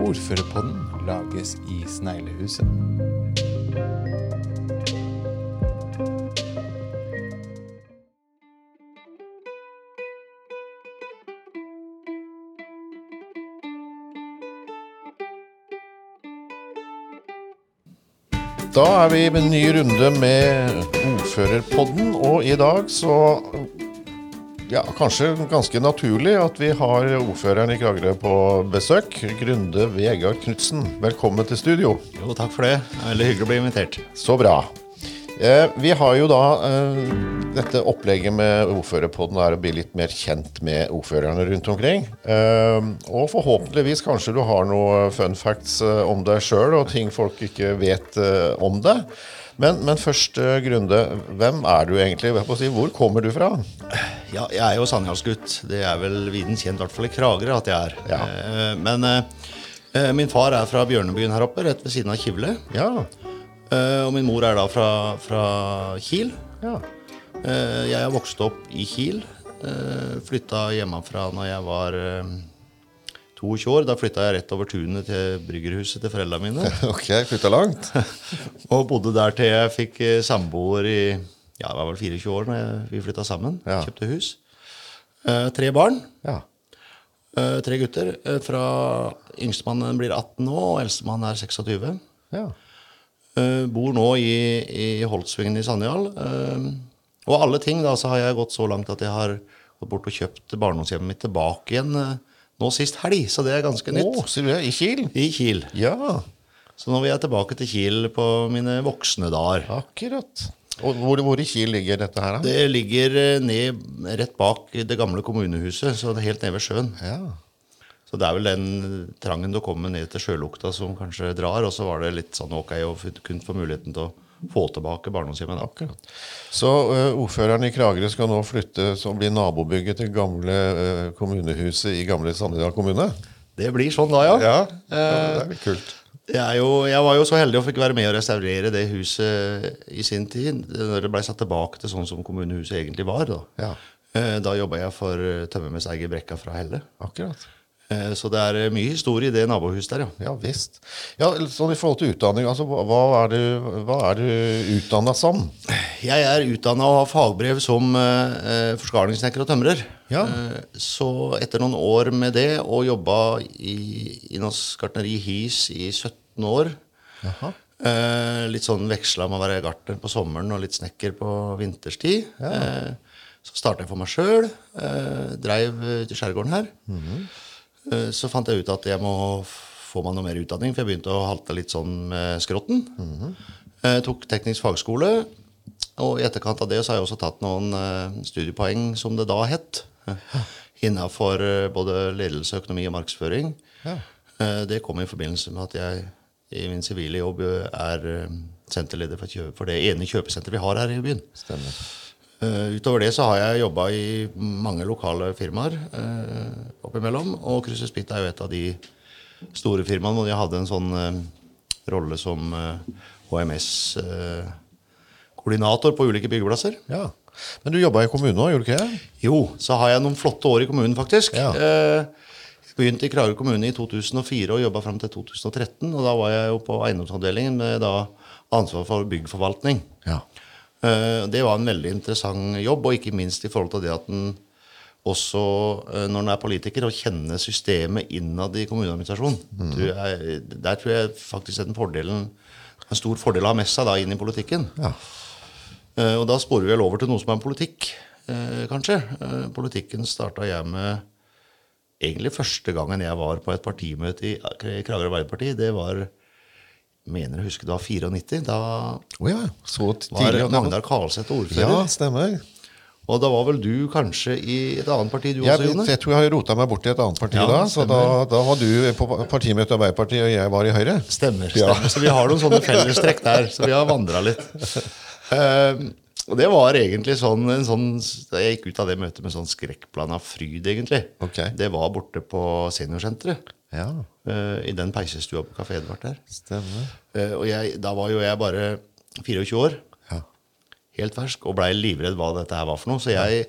Ordførerpodden lages i Sneglehuset. Da er vi i en ny runde med Ordførerpodden, og i dag så ja, kanskje ganske naturlig at vi har ordføreren i Kragerø på besøk. Grunde Vegard Knutsen, velkommen til studio. Jo, takk for det. Det er veldig hyggelig å bli invitert. Så bra. Eh, vi har jo da eh, dette opplegget med Ordførerpodden er å bli litt mer kjent med ordførerne rundt omkring. Eh, og forhåpentligvis kanskje du har noen fun facts eh, om deg sjøl, og ting folk ikke vet eh, om deg. Men, men først, Grunde, hvem er du egentlig? Hvor kommer du fra? Ja, jeg er jo sandjalsgutt. Det er vel viden kjent, i hvert fall i Kragerø, at jeg er. Ja. Eh, Men eh, eh, min far er fra Bjørnebyen her oppe, rett ved siden av Kivle. Ja. Eh, Og min mor er da fra, fra Kiel. ja. Eh, Jeg er vokst opp i Kiel. eh, Flytta hjemmefra når jeg var 22 år. Da flytta jeg rett over tunet til bryggerhuset til foreldrene mine. Ok, flytta langt. Og bodde der til jeg fikk eh, samboer i ja, det var vel 24 år når vi flytta sammen. Ja. Kjøpte hus. Eh, tre barn. Ja. eh, tre gutter. Eh, fra Yngstemann blir 18 nå, og eldstemann er 26. ja. Eh, bor nå i, i Holtsvingen i Sandjal. Eh, og alle ting, da, så har jeg gått så langt at jeg har gått bort og kjøpt barndomshjemmet mitt tilbake igjen nå sist helg. Så det er ganske Å, nytt. sier du det? I Kiel? I Kiel. Ja, Så nå vil jeg tilbake til Kiel på mine voksne dager. akkurat. Og hvor, hvor i Kiel ligger dette her? da? Det ligger eh, ned rett bak det gamle kommunehuset, så det er helt nede ved sjøen. Ja. Så det er vel den trangen til å komme ned til sjølukta som kanskje drar, og så var det litt sånn ok å kunne få muligheten til å få tilbake barndomshjemmet. da. Akkurat. Så uh, ordføreren i Kragerø skal nå flytte som blir nabobygget til gamle uh, kommunehuset i gamle Sandedal kommune? Det blir sånn da, ja. Ja, det er kult. Jeg, er jo, jeg var jo så heldig å fikk være med å restaurere det huset i sin tid, når det ble satt tilbake til sånn som kommunehuset egentlig var. Da, Ja. Eh, da jobba jeg for eh, tømmermester Eiger Brekka fra Helle. Akkurat. Eh, Så det er eh, mye historie i det nabohuset der, ja. Ja visst. Ja, sånn I forhold til utdanning, altså, hva, er du, hva er du utdanna som? Jeg er utdanna og har fagbrev som eh, eh, forskalingssnekker og tømrer. Ja. Eh, så etter noen år med det, og jobba i, i norsk gartneri His i 17 år Jaha. eh, Litt sånn veksla med å være gartner på sommeren og litt snekker på vinterstid. Eh, så starta jeg for meg sjøl. Eh, dreiv til skjærgården her. Eh, så fant jeg ut at jeg må få meg noe mer utdanning, for jeg begynte å halte litt sånn med skrotten. Jeg tok teknisk fagskole. Og i etterkant av det så har jeg også tatt noen eh, studiepoeng, som det da het. Innafor eh, både ledelse, økonomi og markedsføring. Ja. Eh, det kom i forbindelse med at jeg i min sivile jobb eh, er eh, senterleder for det ene kjøpesenteret vi har her i byen. Stemmer. Eh, utover det så har jeg jobba i mange lokale firmaer uh, oppimellom. Og Krysser Spitt er jo et av de store firmaene hvor jeg hadde en sånn uh, rolle som HMS-koordinator på ulike byggeplasser. Ja. Men du jobba i kommunen òg, gjorde du ikke det? Jo, så har jeg noen flotte år i kommunen, faktisk. Ja. Begynte i Kragerø kommune i 2004 og jobba fram til 2013. Og da var jeg jo på eiendomsavdelingen med da ansvar for byggforvaltning. Ja. Eh, Det var en veldig interessant jobb, og ikke minst i forhold til det at en også, eh, når en er politiker, å kjenne systemet innad i kommuneadministrasjonen. Mm. Der tror jeg faktisk den fordelen, en stor fordel å ha med seg da inn i politikken. Ja. Eh, Og da sporer vi vel over til noe som er politikk, kanskje. Politikken starta jeg med egentlig første gangen jeg var på et partimøte i Kragerø Arbeiderparti. Det var mener jeg husker det var 94. Da oh ja. Så var. Magnar Karlseth ordfører. Ja, stemmer. Og da var vel du kanskje i et annet parti, du Jeg, også, Jone? jeg tror jeg har rota meg bort i et annet parti Ja, da. Så da, da var du på partimøte i Arbeiderpartiet, og jeg var i Høyre. Stemmer. Ja. stemmer. Så vi har noen sånne fellestrekk der. Så vi har vandra litt. Uh, og det var egentlig sånn, en sånn Jeg gikk ut av det møtet med sånn skrekkblanda fryd, egentlig. Okay. Det var borte på seniorsenteret. Ja, eh, I den peisestua på Kafé Edvard der. stemmer. Eh, og jeg, da var jo jeg bare 24 år. Ja. helt fersk og blei livredd hva dette her var for noe. Så jeg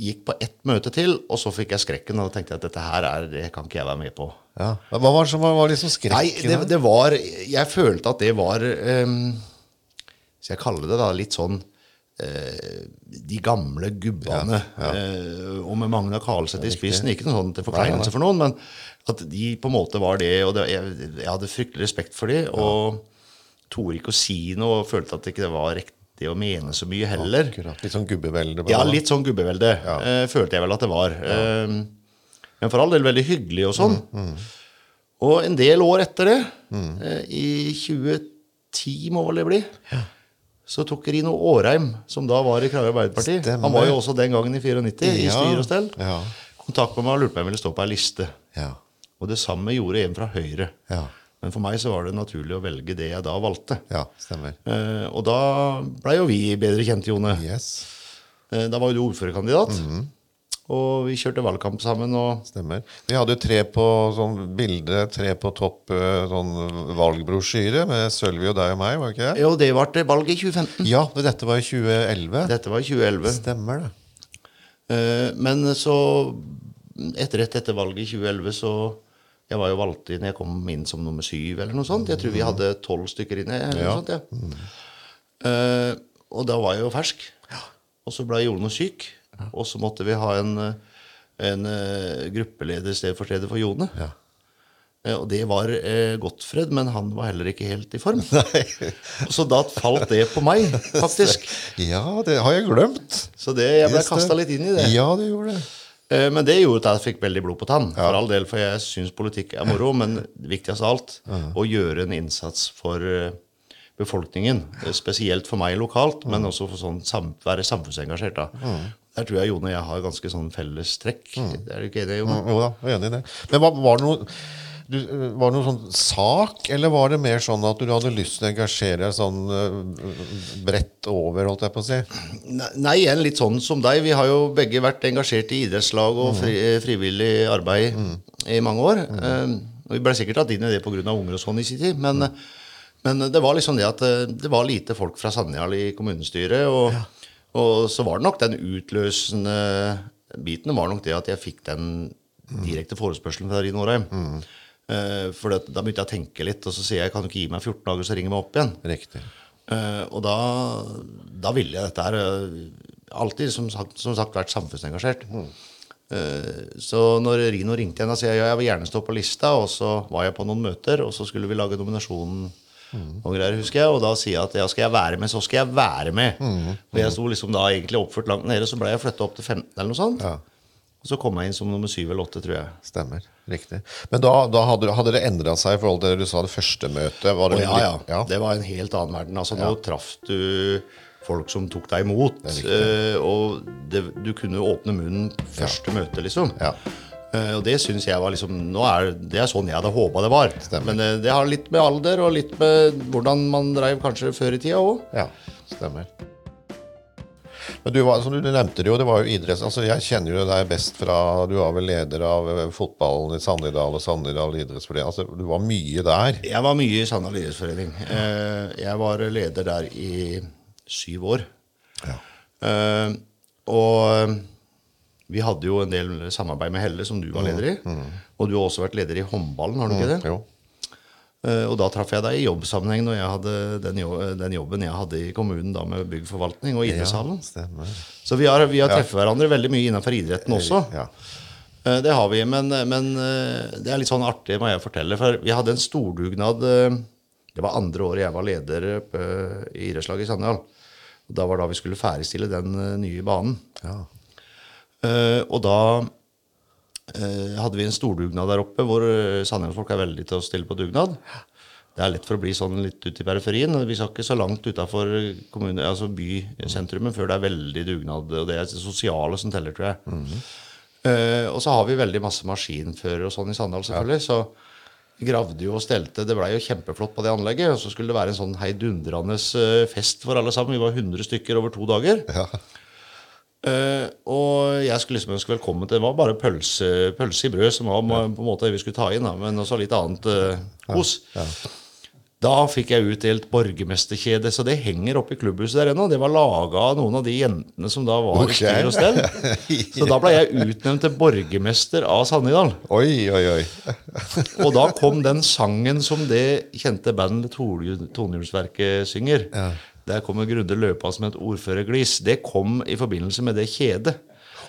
gikk på ett møte til, og så fikk jeg skrekken. Og da tenkte jeg at dette her er, det kan ikke jeg være med på. Ja. Hva var som var, var liksom skrekken? Nei, det, det var Jeg følte at det var um, Så jeg kaller det da litt sånn de gamle gubbene. eh, og med Magna Karlseth i spissen. Ikke noe sånn til forkleinelse for noen, men at de på en måte var det. Og det, jeg, jeg hadde fryktelig respekt for dem. Og torde ikke å si noe, og følte at det ikke var riktig å mene så mye heller. Akkurat. Litt sånn gubbevelde? Ja, litt sånn gubbevelde. eh, følte jeg vel at det var. Uh, men for all del veldig hyggelig og sånn. Mm, Og en del år etter det, eh, i 2010 må vel det bli, så tok Rino Årheim, som da var i Kragerø Arbeiderparti Stemmer. Han var jo også den gangen i 94 i styr og stell. ja. Kontakt med meg og lurte på om jeg ville stå på ei liste. Ja. Og det samme gjorde en fra Høyre. Ja. Men for meg så var det naturlig å velge det jeg da valgte. ja, stemmer. Eh, og da blei jo vi bedre kjent, Jone. Yes, Eh, Da var jo du ordførerkandidat. Og vi kjørte valgkamp sammen. og stemmer. Vi hadde jo tre på sånn bilde, tre på topp eh, sånn valgbrosjyre med Sølvi og deg og meg, var det ikke det? Jo, det ble valget i 2015. Ja, men dette var i 2011. Dette var i 2011. Stemmer det. Eh, Men så, etter etter valget i 2011, så Jeg var jo valgt inn Jeg kom inn som nummer syv eller noe sånt. Jeg tror vi hadde tolv stykker inne. eller Ja. Noe sånt, ja. Eh, og da var jeg jo fersk. Og så ble Jone syk. Og så måtte vi ha en, en eh, gruppeleder sted for stedet for Jone. Ja. Eh, Og det var eh, Gottfred, men han var heller ikke helt i form. Så da falt det på meg, faktisk. Ja, det har jeg glemt. Så det, jeg ble kasta litt inn i det. Ja, det gjorde det. Eh, Men det gjorde at jeg fikk veldig blod på tann. For all del, for jeg syns politikk er moro, men viktigst av alt å gjøre en innsats for eh, befolkningen. Spesielt for meg lokalt, men også for sånn være samfunnsengasjert. da. Der tror jeg Jone og jeg har ganske sånn felles trekk. Er du ikke enig, Jone? Jo da, jeg er enig i det. Men var, var det noe du, var det noen sånn sak, eller var det mer sånn at du hadde lyst til å engasjere deg sånn eh, bredt over, holdt jeg på å si? Nei, igjen litt sånn som deg. Vi har jo begge vært engasjert i idrettslag og fri, frivillig arbeid i mange år. Eh, og vi ble sikkert tatt inn i det pga. unger og sånn i sin tid. Men, men det var liksom det at eh, det var lite folk fra Sandjal i kommunestyret. Og, og så var det nok den utløsende biten var nok det at jeg fikk den direkte forespørselen fra Rino Orheim. Eh, for det, da begynte jeg å tenke litt, og så sier jeg kan du ikke gi meg 14 dager, så ringer jeg meg opp igjen. Riktig. Eh, og da, da ville jeg dette her eh, Alltid, som sagt, som sagt vært samfunnsengasjert. Mm. så når Rino ringte igjen, da sier jeg ja, jeg vil gjerne stå på lista. Og så var jeg på noen møter, og så skulle vi lage nominasjonen. Og greier, husker jeg, og da sier jeg at ja, skal jeg være med, så skal jeg være med. For jeg sto liksom da egentlig oppført langt nede, så ble jeg flytta opp til 15 eller noe sånt. Ja. Og så kom jeg inn som nummer syv eller åtte, tror jeg. Stemmer. Riktig. Men da, da hadde, hadde det endra seg i forhold til det du sa det første møtet? Var det oh, ja, ja, ja. Det var en helt annen verden. Altså, Nå traff du folk som tok deg imot. eh, og det, du kunne åpne munnen første møte, liksom. Ja. Eh, og det syns jeg var liksom nå er, Det er sånn jeg hadde håpa det var. Stemmer. Men eh, det har litt med alder og litt med hvordan man dreiv kanskje før i tida òg. Ja, stemmer. Men du var, som du nevnte det jo, det var jo idretts... Altså, jeg kjenner jo deg best fra Du var vel leder av eh, fotballen i Sandidal og Sandidal idrettsforening. Altså, du var mye der. Jeg var mye i Sandal idrettsforening. Jeg var leder der i syv år. Ja. Og vi hadde jo en del samarbeid med Helle, som du var leder i. Og du har også vært leder i håndballen, har du ikke det? Jo. Eh, og da traff jeg deg i jobbsammenheng når jeg hadde den, jo den jobben jeg hadde i kommunen da med byggforvaltning og idrettshallen. Ja. Så vi har, vi har treffet hverandre veldig mye innenfor idretten også. Ja. Eh, Det har vi, men, men eh, det er litt sånn artig, må jeg fortelle. For vi hadde en stordugnad eh, Det var andre året jeg var leder i idrettslaget i Sandal. Og Da var det da vi skulle ferdigstille den eh, nye banen. Ja. Eh, og da eh, hadde vi en stordugnad der oppe hvor eh, Sandnes-folk er veldig til å stille på dugnad. Det er lett for å bli sånn litt ute i periferien. Vi skal ikke så langt utafor altså bysentrumet før det er veldig dugnad. Og det er det sosiale som teller, tror jeg. Eh, og så har vi veldig masse maskinførere og sånn i Sandal, selvfølgelig. Så gravde jo og stelte. Det blei jo kjempeflott på det anlegget. Og så skulle det være en sånn heidundrende fest for alle sammen. Vi var 100 stykker over to dager. Ja. Eh, og jeg skulle liksom ønske velkommen til Det var bare pølse, pølse i brød som var på en måte vi skulle ta inn, da, men også litt annet uh, kos. Da fikk jeg utdelt borgermesterkjede, så det henger oppe i klubbhuset der ennå. Det var laga av noen av de jentene som da var okay. i styr og stell. Så da ble jeg utnevnt til borgermester av Sannidal. Oi, oi, oi. Og da kom den sangen som det kjente bandet Tonehjulsverket synger. Der kommer Grunde løpende som et ordførerglis. Det kom i forbindelse med det kjedet.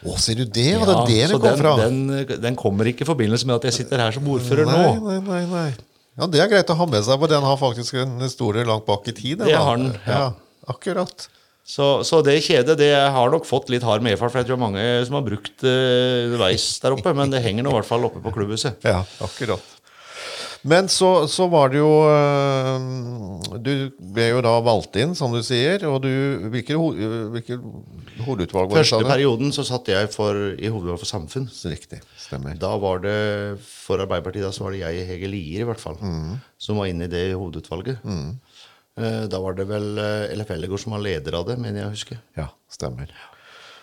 Å, ser du det? Ja, det er det det kom den, fra? Den, den kommer ikke i forbindelse med at jeg sitter her som ordfører Nei, nå. nei, nei, nei. Ja, Det er greit å ha med seg, for den har faktisk en historie langt bak i tid. Det har den, ja. ja akkurat. Så, så det kjedet det har nok fått litt hard medfart, for jeg tror mange som har brukt det underveis der oppe. Men det henger nå i hvert fall oppe på klubbhuset. Ja, akkurat. Men så, så var det jo øh, Du ble jo da valgt inn, som du sier. Og du Hvilket hvilke hovedutvalg var det? Første perioden så satt jeg for, i hovedvalg for samfunn. Riktig. Stemmer. Da var det for Arbeiderpartiet da så var det jeg, Hege Lier i hvert fall, som var inne i det hovedutvalget. Mm. Da var det vel eh, Ellef Ellegård som var leder av det, mener jeg å huske. Ja, stemmer.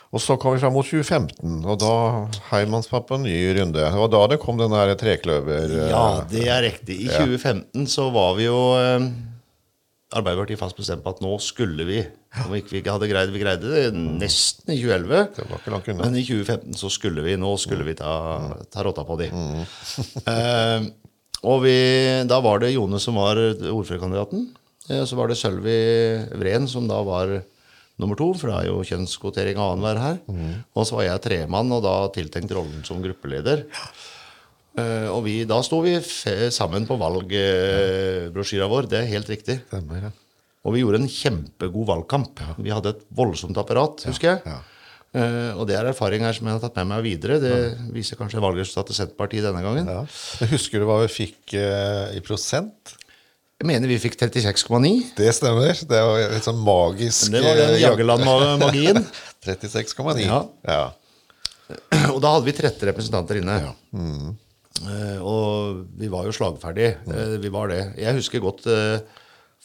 Og så kom vi fram mot 2015, og da heiv man seg på en ny runde. Det var da det kom den der trekløver... øh, Ja, det er riktig. I 2015 så var vi jo eh, Arbeiderpartiet fast bestemt på at nå skulle vi. Om ikke vi ikke hadde greid Vi greide det nesten i 2011. Det var ikke langt unna. Men i 2015 så skulle vi. Nå skulle vi ta, ta rotta på de. eh, og vi, da var det Jone som var ordførerkandidaten. Eh, så var det Sølvi Vreen som da var nummer to, for det er jo kjønnskvotering annenhver her. Og så var jeg tremann, og da tiltenkt rollen som gruppeleder. Uh, og vi, da sto vi sammen på valgbrosjyra vår. Det er helt riktig. Stemmer, ja. Og vi gjorde en kjempegod valgkamp. Vi hadde et voldsomt apparat, husker jeg. ja. Uh, og det er erfaringer som jeg har tatt med meg videre. Det viser kanskje valgresultatet til Senterpartiet denne gangen. ja. Husker du hva vi fikk eh, i prosent? Jeg mener vi fikk 36,9. Det stemmer. Det var litt sånn magisk Det var den eh, Jaggeland-magien. 36,9. Ja. ja. Og da hadde vi 13 representanter inne. Eh, og vi var jo slagferdige. Eh, vi var det. Jeg husker godt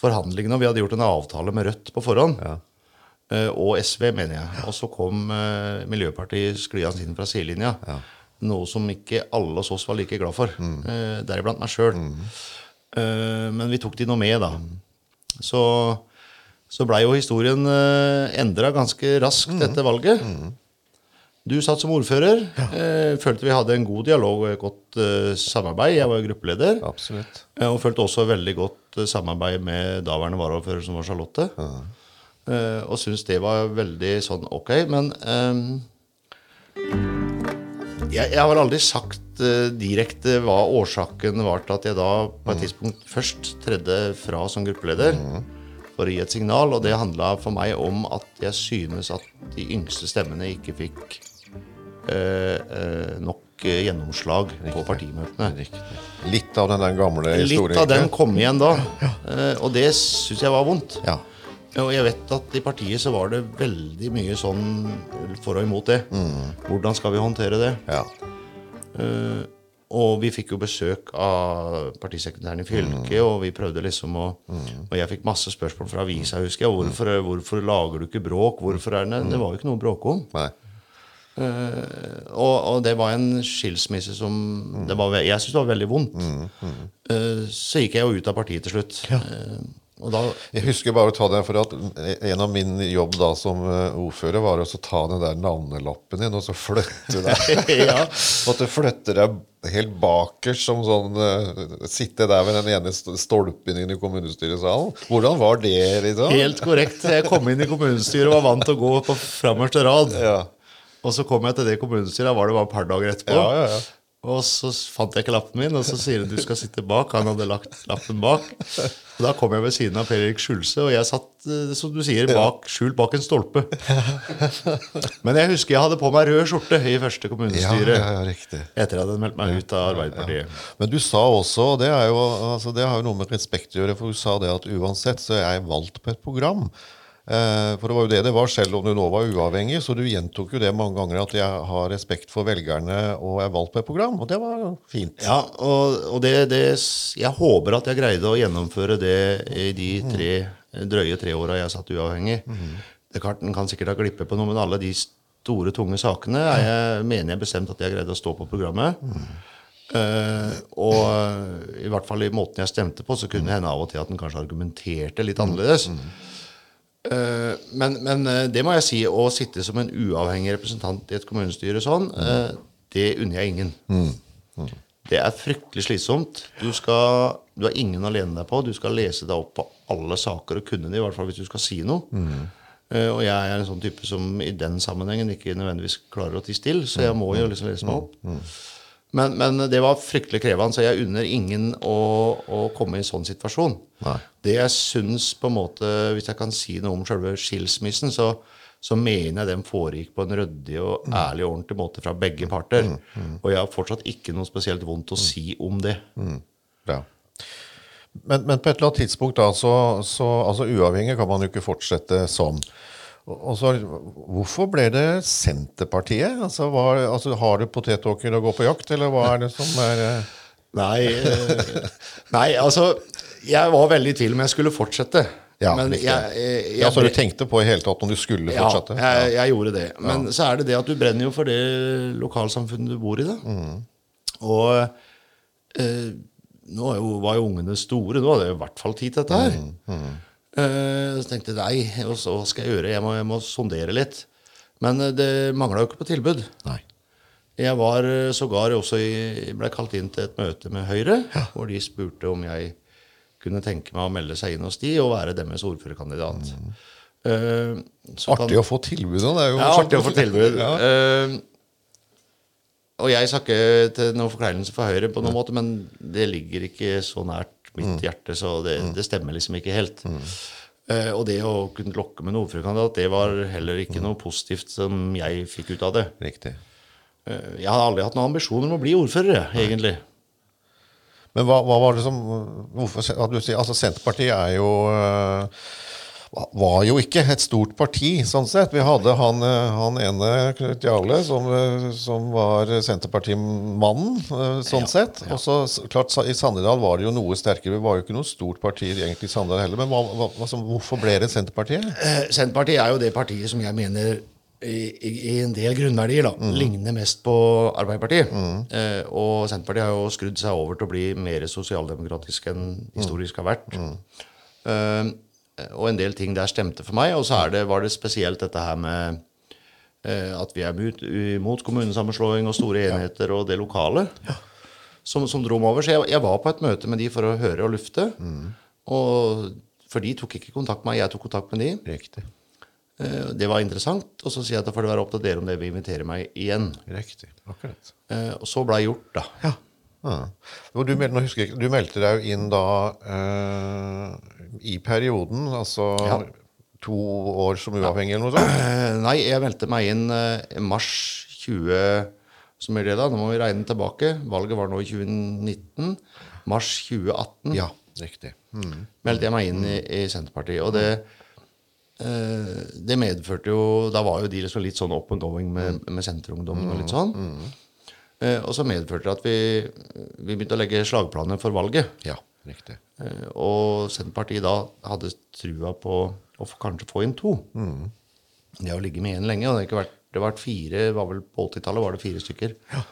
forhandlingene. og Vi hadde gjort en avtale med Rødt på forhånd. Ja. og SV, mener jeg. Og så kom Miljøpartiet skliende inn fra sidelinja. Noe som ikke alle hos oss var like glad for. Mm. Deriblant meg sjøl. Eh, men vi tok de nå med, da. Så, så blei jo historien uh, endra ganske raskt etter valget. Du satt som ordfører. Ja. følte vi hadde en god dialog og et godt eh, samarbeid. Jeg var jo gruppeleder. Absolutt. Eh, og følte også veldig godt eh, samarbeid med daværende varaordfører, som var Charlotte. Ja. og syntes det var veldig sånn ok. Men eh, jeg, jeg har aldri sagt uh, direkte hva årsaken var til at jeg da på et tidspunkt først tredde fra som gruppeleder. For å gi et signal, og det handla for meg om at jeg synes at de yngste stemmene ikke fikk uh, uh, nok gjennomslag gjennomslag på partimøtene. Riktig. Litt av den den gamle historien. Litt av den kom igjen da, Ja. og det syns jeg var vondt. Ja. Og jeg vet at i partiet så var det veldig mye sånn for og imot det. Hvordan skal vi håndtere det? ja. Uh, og vi fikk jo besøk av partisekretæren i fylket, og vi prøvde liksom å Og jeg fikk masse spørsmål fra avisa, husker jeg. Hvorfor, hvorfor lager du ikke bråk? Hvorfor er det Det var jo ikke noe å bråke om. Nei. Uh, og, og det var en skilsmisse som det var, Jeg syntes det var veldig vondt. Uh, så gikk jeg jo ut av partiet til slutt. Ja. Da Jeg husker bare å ta det, for at En av min jobb da som eh, ordfører var å ta den der navnelappen din og så flytte deg. Ja. du flytter deg helt bakerst som sånn eh, Sitte der ved den ene stolpen inn i kommunestyresalen. Hvordan var det, liksom? Helt korrekt. Jeg kom inn i kommunestyret og var vant til å gå på framerste rad. Ja. Og så kom jeg til det kommunestyret, da var det bare et par dager etterpå. Ja, ja, ja. Og så fant jeg ikke lappen min, og så sier han du skal sitte bak. Han hadde lagt lappen bak. Og da kom jeg ved siden av Per Erik Skjulse, og jeg satt, eh, som du sier, bak, skjult bak en stolpe. Men jeg husker jeg hadde på meg rød skjorte i første kommunestyre. ja, ja, riktig. Etter at jeg hadde meldt meg ut av Arbeiderpartiet. Men du sa også, og det, er jo, altså det har jo noe med respekt å gjøre, for du sa det at uansett så er jeg valgt på et program. Eh, for det var jo det det var, selv om du nå var uavhengig. Så du gjentok jo det mange ganger, at jeg har respekt for velgerne og er valgt på et program. Og det var fint. Ja, og, og det, det Jeg håper at jeg greide å gjennomføre det i de tre, drøye tre åra jeg satt uavhengig. Det er klart, En kan sikkert ha glippet på noe, men alle de store, tunge sakene jeg, mener jeg bestemt at jeg greide å stå på programmet. Uh, og eh, i hvert fall i måten jeg stemte på, så kunne det hende av og til at den kanskje argumenterte litt annerledes. Eh, men, men eh, det må jeg si, å sitte som en uavhengig representant i et kommunestyre sånn, eh, det unner jeg ingen. Det er fryktelig slitsomt. Du, skal, du har ingen å lene deg på. Du skal lese deg opp på alle saker og kunne det, i hvert fall hvis du skal si noe. Eh, og jeg er en sånn type som i den sammenhengen ikke nødvendigvis klarer å tie stille, så jeg må jo liksom lese meg opp. Men, men det var fryktelig krevende, så jeg unner ingen å, å komme i en sånn situasjon. Nei. Det jeg syns, på en måte, hvis jeg kan si noe om selve skilsmissen, så, så mener jeg den foregikk på en ryddig og ærlig og ordentlig måte fra begge parter. Og jeg har fortsatt ikke noe spesielt vondt å si om det. Bra. Men, men på et eller annet tidspunkt, da, så, så altså uavhengig kan man jo ikke fortsette sånn. Og så, hvorfor ble det Senterpartiet? Altså, var, altså, har du potetåker og går på jakt, eller hva er det som er eh, Nei, eh, nei, altså Jeg var veldig i tvil om jeg skulle fortsette. Ja, Men jeg, jeg, jeg Ja, så du tenkte på i hele tatt om du skulle Ja, fortsette? jeg, jeg gjorde det. Men så er det det at du brenner jo for det lokalsamfunnet du bor i. da. Mm. Og eh, nå var jo ungene store. Nå hadde jeg i hvert fall tid til dette her. Mm, Eh, så tenkte jeg nei, hva skal jeg gjøre? Jeg må, jeg må sondere litt. Men eh, det mangla jo ikke på tilbud. Nei. Jeg var eh, sågar også i, ble kalt inn til et møte med Høyre, hvor de spurte om jeg kunne tenke meg å melde seg inn hos de og være deres ordførerkandidat. Mm. Uh, artig kan- å få tilbud nå. Det er jo ja, artig å få tilbud. Ja. uh, og jeg sa ikke til noen forkleinelse for Høyre, på noen måte, men det ligger ikke så nært mitt Mm. hjerte, så det, det stemmer liksom ikke helt. Eh, og det å kunne lokke med en ordførerkandidat, det var heller ikke Mm. noe positivt som jeg fikk ut av det. Riktig. Eh, jeg hadde aldri hatt noen ambisjoner om å bli ordfører, egentlig. Men hva, hva var det som hvorfor, at du sier, altså Senterpartiet er jo øh, var jo ikke et stort parti, sånn sett. Vi hadde han, øh, han ene, Knut Jarle, som, øh, som var Senterpartimannen, sånn sånn sett. Og så klart, I Sandedal var det jo noe sterkere. Vi var jo ikke noe stort parti egentlig i Sandedal heller. Men hva, hva, altså, hvorfor ble det Senterpartiet? Eh, Senterpartiet er jo det partiet som jeg mener i, i, en del grunnverdier da, ligner mest på Arbeiderpartiet. Eh, og Senterpartiet har jo skrudd seg over til å bli mer sosialdemokratisk enn historisk har vært. Eh, og en del ting der stemte for meg. Og så er det, var det spesielt dette her med eh, at vi er imot, imot kommunesammenslåing og store enheter og det lokale. Som, som dro meg over. Så jeg, jeg var på et møte med de for å høre og lufte. Og for de tok ikke kontakt med meg, jeg tok kontakt med de. Riktig. Eh, Det var interessant. Og så sier jeg at da får det være opp til dere om dere vil invitere meg igjen. Riktig. Akkurat. Eh, Og så ble det gjort, da. Ja. Og du, mel- nå husker du meldte deg inn da i perioden, altså Ja. to år som uavhengig eller noe sånt? Nei, jeg meldte meg inn eh, i mars 20... Som er det da? Nå må vi regne tilbake. Valget var nå i 2019. Mars 2018 Ja, riktig. Mm. meldte jeg meg inn i, i Senterpartiet. Og det, eh, det medførte jo Da var jo de liksom litt sånn up and going med, med Senterungdommen og litt sånn. Eh, og så medførte det at vi, vi begynte å legge slagplaner for valget. Ja, riktig. Eh, Og Senterpartiet da hadde trua på å kanskje få inn to. Det har ligget med én lenge, og det har ikke vært, det har vært fire var vel På 80-tallet var det fire stykker. Ja.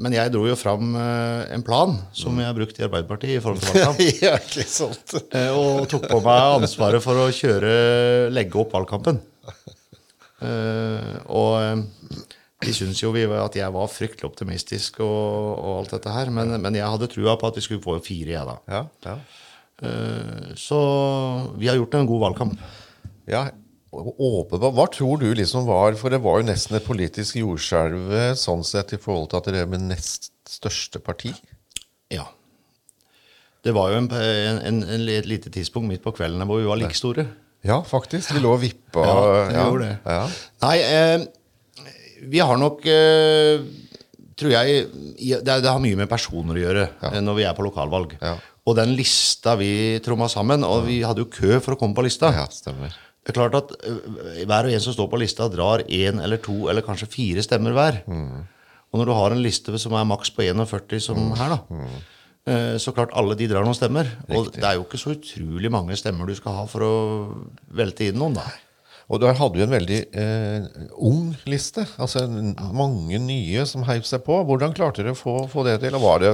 men jeg dro jo fram eh, en plan som jeg har brukt i Arbeiderpartiet i forhold til valgkamp. ja, ikke sant. eh, og tok på meg ansvaret for å kjøre, legge opp valgkampen. Eh, og eh, de syntes jo at jeg var fryktelig optimistisk og, og alt dette her. Men, men jeg hadde trua på at vi skulle få fire, jeg, da. Ja, ja. Eh, Så vi har gjort en god valgkamp. ja åpenbart. Hva tror du liksom var For det var jo nesten et politisk jordskjelv sånn sett i forhold til at dere er med nest største parti. Ja. Det var jo en, en, en, et lite tidspunkt midt på kvelden hvor vi var like store. Ja, faktisk. Vi lå og vippa. Ja, vi gjorde det. Ja. Nei, eh, vi har nok eh, Tror jeg det, det har mye med personer å gjøre ja. når vi er på lokalvalg. Ja. Og den lista vi tromma sammen, og vi hadde jo kø for å komme på lista. ja, stemmer. Det er klart at øh, hver og en som står på lista, drar én eller to eller kanskje fire stemmer hver. Og når du har en liste som er maks på 41, som her, da, mm. så klart alle de drar noen stemmer. Og det er jo ikke så utrolig mange stemmer du skal ha for å velte inn noen, da. Og der hadde vi en veldig eh, ung liste. altså Mange nye som heiv seg på. Hvordan klarte dere å få, få det til? Og var det,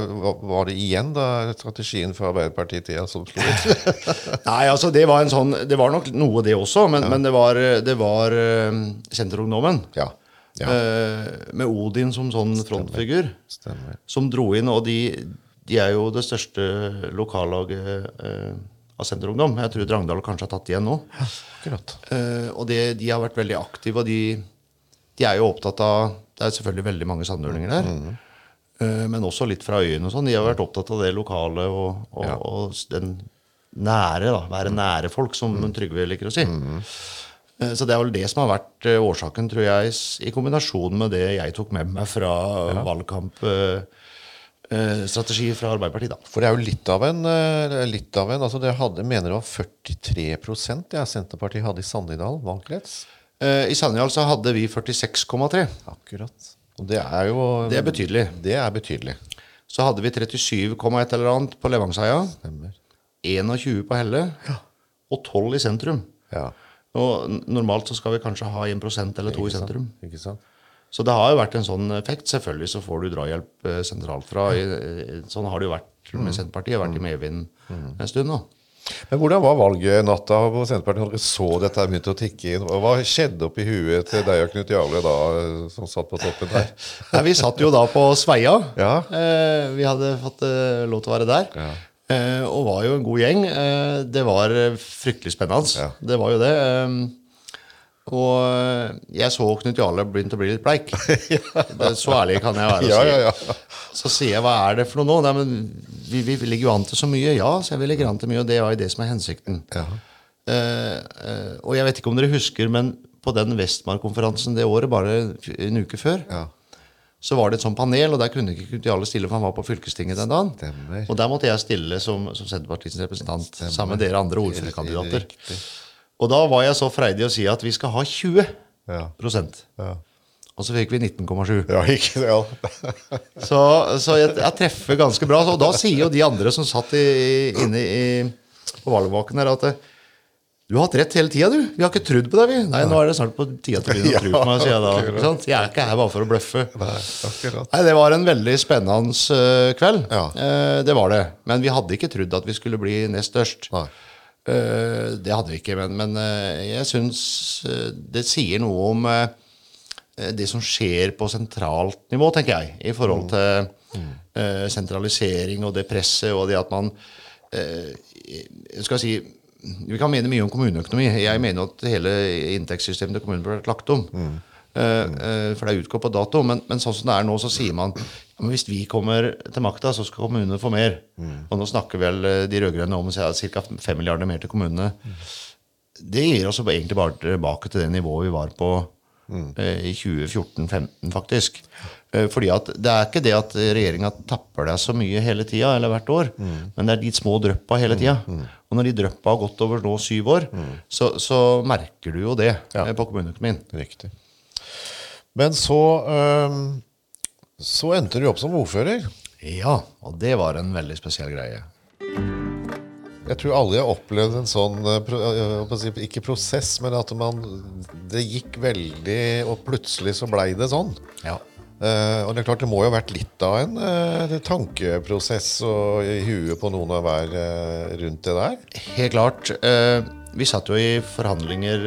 var, det igjen da strategien for Arbeiderpartiet-tida som slo ut? Nei, altså det var en sånn Det var nok noe, det også, men, men det var, det var uh, Senterungdommen. ja. ja. Uh, med Odin som sånn frontfigur. Stemmer. Som dro inn, og de, de er jo det største lokallaget eh, av Senterungdom. Jeg tror Drangedal kanskje har tatt igjen nå. Akkurat. Uh, og det, de har vært veldig aktive, og de, de er jo opptatt av Det er selvfølgelig veldig mange sandølinger der. eh, men også litt fra øyen og sånn. De har vært opptatt av det lokale og, og, Ja. og den nære. da, Være nære folk, som Trygve liker å si. Eh, Så det er vel det som har vært årsaken, tror jeg, i kombinasjon med det jeg tok med meg fra valgkampstrategi fra Arbeiderpartiet. da. For det er jo litt av en, eh, litt av en altså det hadde, mener det var 43% ja, Senterpartiet hadde i Sandidal valgkrets. Eh, I Sandjal så hadde vi 46,3. Akkurat. Og det er jo Det er betydelig. Det er betydelig. Så hadde vi 37,1 eller annet på Levangsheia. Stemmer. 21 på Helle. Og 12 i sentrum. Ja. Og normalt så skal vi kanskje ha 1% eller 2 i sentrum. Ikke sant? Så det har jo vært en sånn effekt. Selvfølgelig så får du drahjelp eh, sentralt fra. Sånn har det jo vært med Senterpartiet. Har vært i medvind en stund nå. Men hvordan var valget natta på Senterpartiet så dette begynte å tikke inn? Hva skjedde oppi huet til deg og Knut Jarle da, som satt på toppen der? Nei, vi satt jo da på Sveia. Ja. Eh, vi hadde fått eh, lov til å være der. Ja. Eh, og var jo en god gjeng. Det var fryktelig spennende. Ja. Det var jo det. Og eh, jeg så Knut Jarle begynte å bli litt bleik. Det- Så ærlig kan jeg være Ja, ja, ja. Så sier jeg, hva er det for noe nå? Nei, men vi, vi ligger jo an til så mye. Ja, så jeg vil ligge an til mye, og det var jo det som er hensikten. Uh, eh, og jeg vet ikke om dere husker, men på den Vestmark-konferansen det året, bare en uke før, Ja. så var det et sånt panel, og der kunne ikke Knut Jarle stille, for han var på fylkestinget den dagen. Stemmer. Og der måtte jeg stille som, som Senterpartiets representant, sammen med dere andre ordførerkandidater. Og da var jeg så freidig å si at vi skal ha 20 Ja. Og så fikk vi 19,7. ja, ikke det, ja. Så, så jeg, jeg treffer ganske bra. Og da sier jo de andre som satt i, inne i, på valgvaken her, at du har hatt rett hele tida, du. Vi har ikke trodd på deg, vi. Nei, nå er det snart på tida til å begynne å tro på meg, sier jeg da. Jeg er ikke her bare for å bløffe. Nei. Det var en veldig spennende eh, kveld. Ja. Eh, det var det. Men vi hadde ikke trodd at vi skulle bli nest størst. Nei. Eh, det hadde vi ikke, men, men eh, jeg syns eh, det sier noe om det som skjer på sentralt nivå, tenker jeg. I forhold til eh, sentralisering og det presset og det at man skal si, Vi kan mene mye om kommuneøkonomi. Jeg mener at hele inntektssystemet til kommunen burde vært lagt om. Eh, for det er utgått på dato. Men, men sånn som det er nå, så sier man men hvis vi kommer til makta, så skal kommunene få mer. Og nå snakker vel eh, de rød-grønne om ca. 5 milliarder mer til kommunene. Det gir oss egentlig bare tilbake til det nivået vi var på Mm. i 2014-2015, faktisk. Eh, fordi at det er ikke det at regjeringa tapper deg så mye hele tida, eller hvert år, men det er de små dryppa hele tida. Og når de dryppa har gått over nå syv år, så, så merker du jo det Ja. eh, på kommuneøkonomien. Riktig. Men så Så endte du opp som ordfører. Ja, og det var en veldig spesiell greie. Jeg tror alle har opplevd en sånn øh, øh, Ikke prosess, men at man Det gikk veldig, og plutselig så blei det sånn. Ja. Eh, og det er klart det må jo ha vært litt av en eh, tankeprosess og i huet på noen av hver eh, rundt det der. Helt klart. Eh, vi satt jo i forhandlinger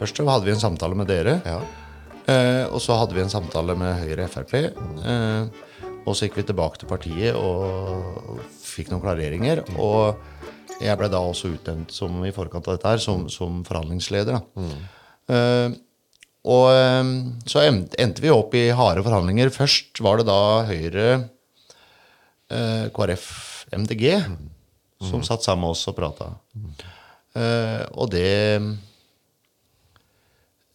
Først og hadde vi en samtale med dere. Ja. Eh, og så hadde vi en samtale med Høyre og Frp. Eh, og så gikk vi tilbake til partiet og fikk noen klareringer. Og jeg ble da også utnevnt som, i forkant av dette her, som, som forhandlingsleder. Da. Eh, og så endte vi opp i harde forhandlinger. Først var det da Høyre, eh, KrF, MDG som satt sammen med oss og prata. Eh, og det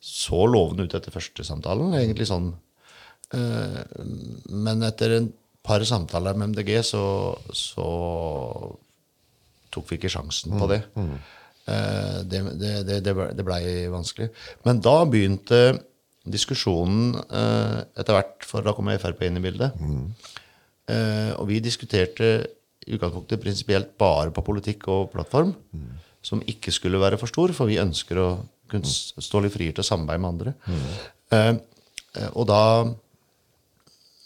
så lovende ut etter første samtalen. egentlig sånn. Eh, men etter en par samtaler med MDG så, så tok vi ikke sjansen på det. Eh, det, det, det, det ble- det blei vanskelig. Men da begynte diskusjonen eh, etter hvert, for da kom Frp inn i bildet. Mm. og vi diskuterte i utgangspunktet prinsipielt bare på politikk og plattform, som ikke skulle være for stor, for vi ønsker å Kunne stå litt friere til å samarbeide med andre. Mm. eh, og da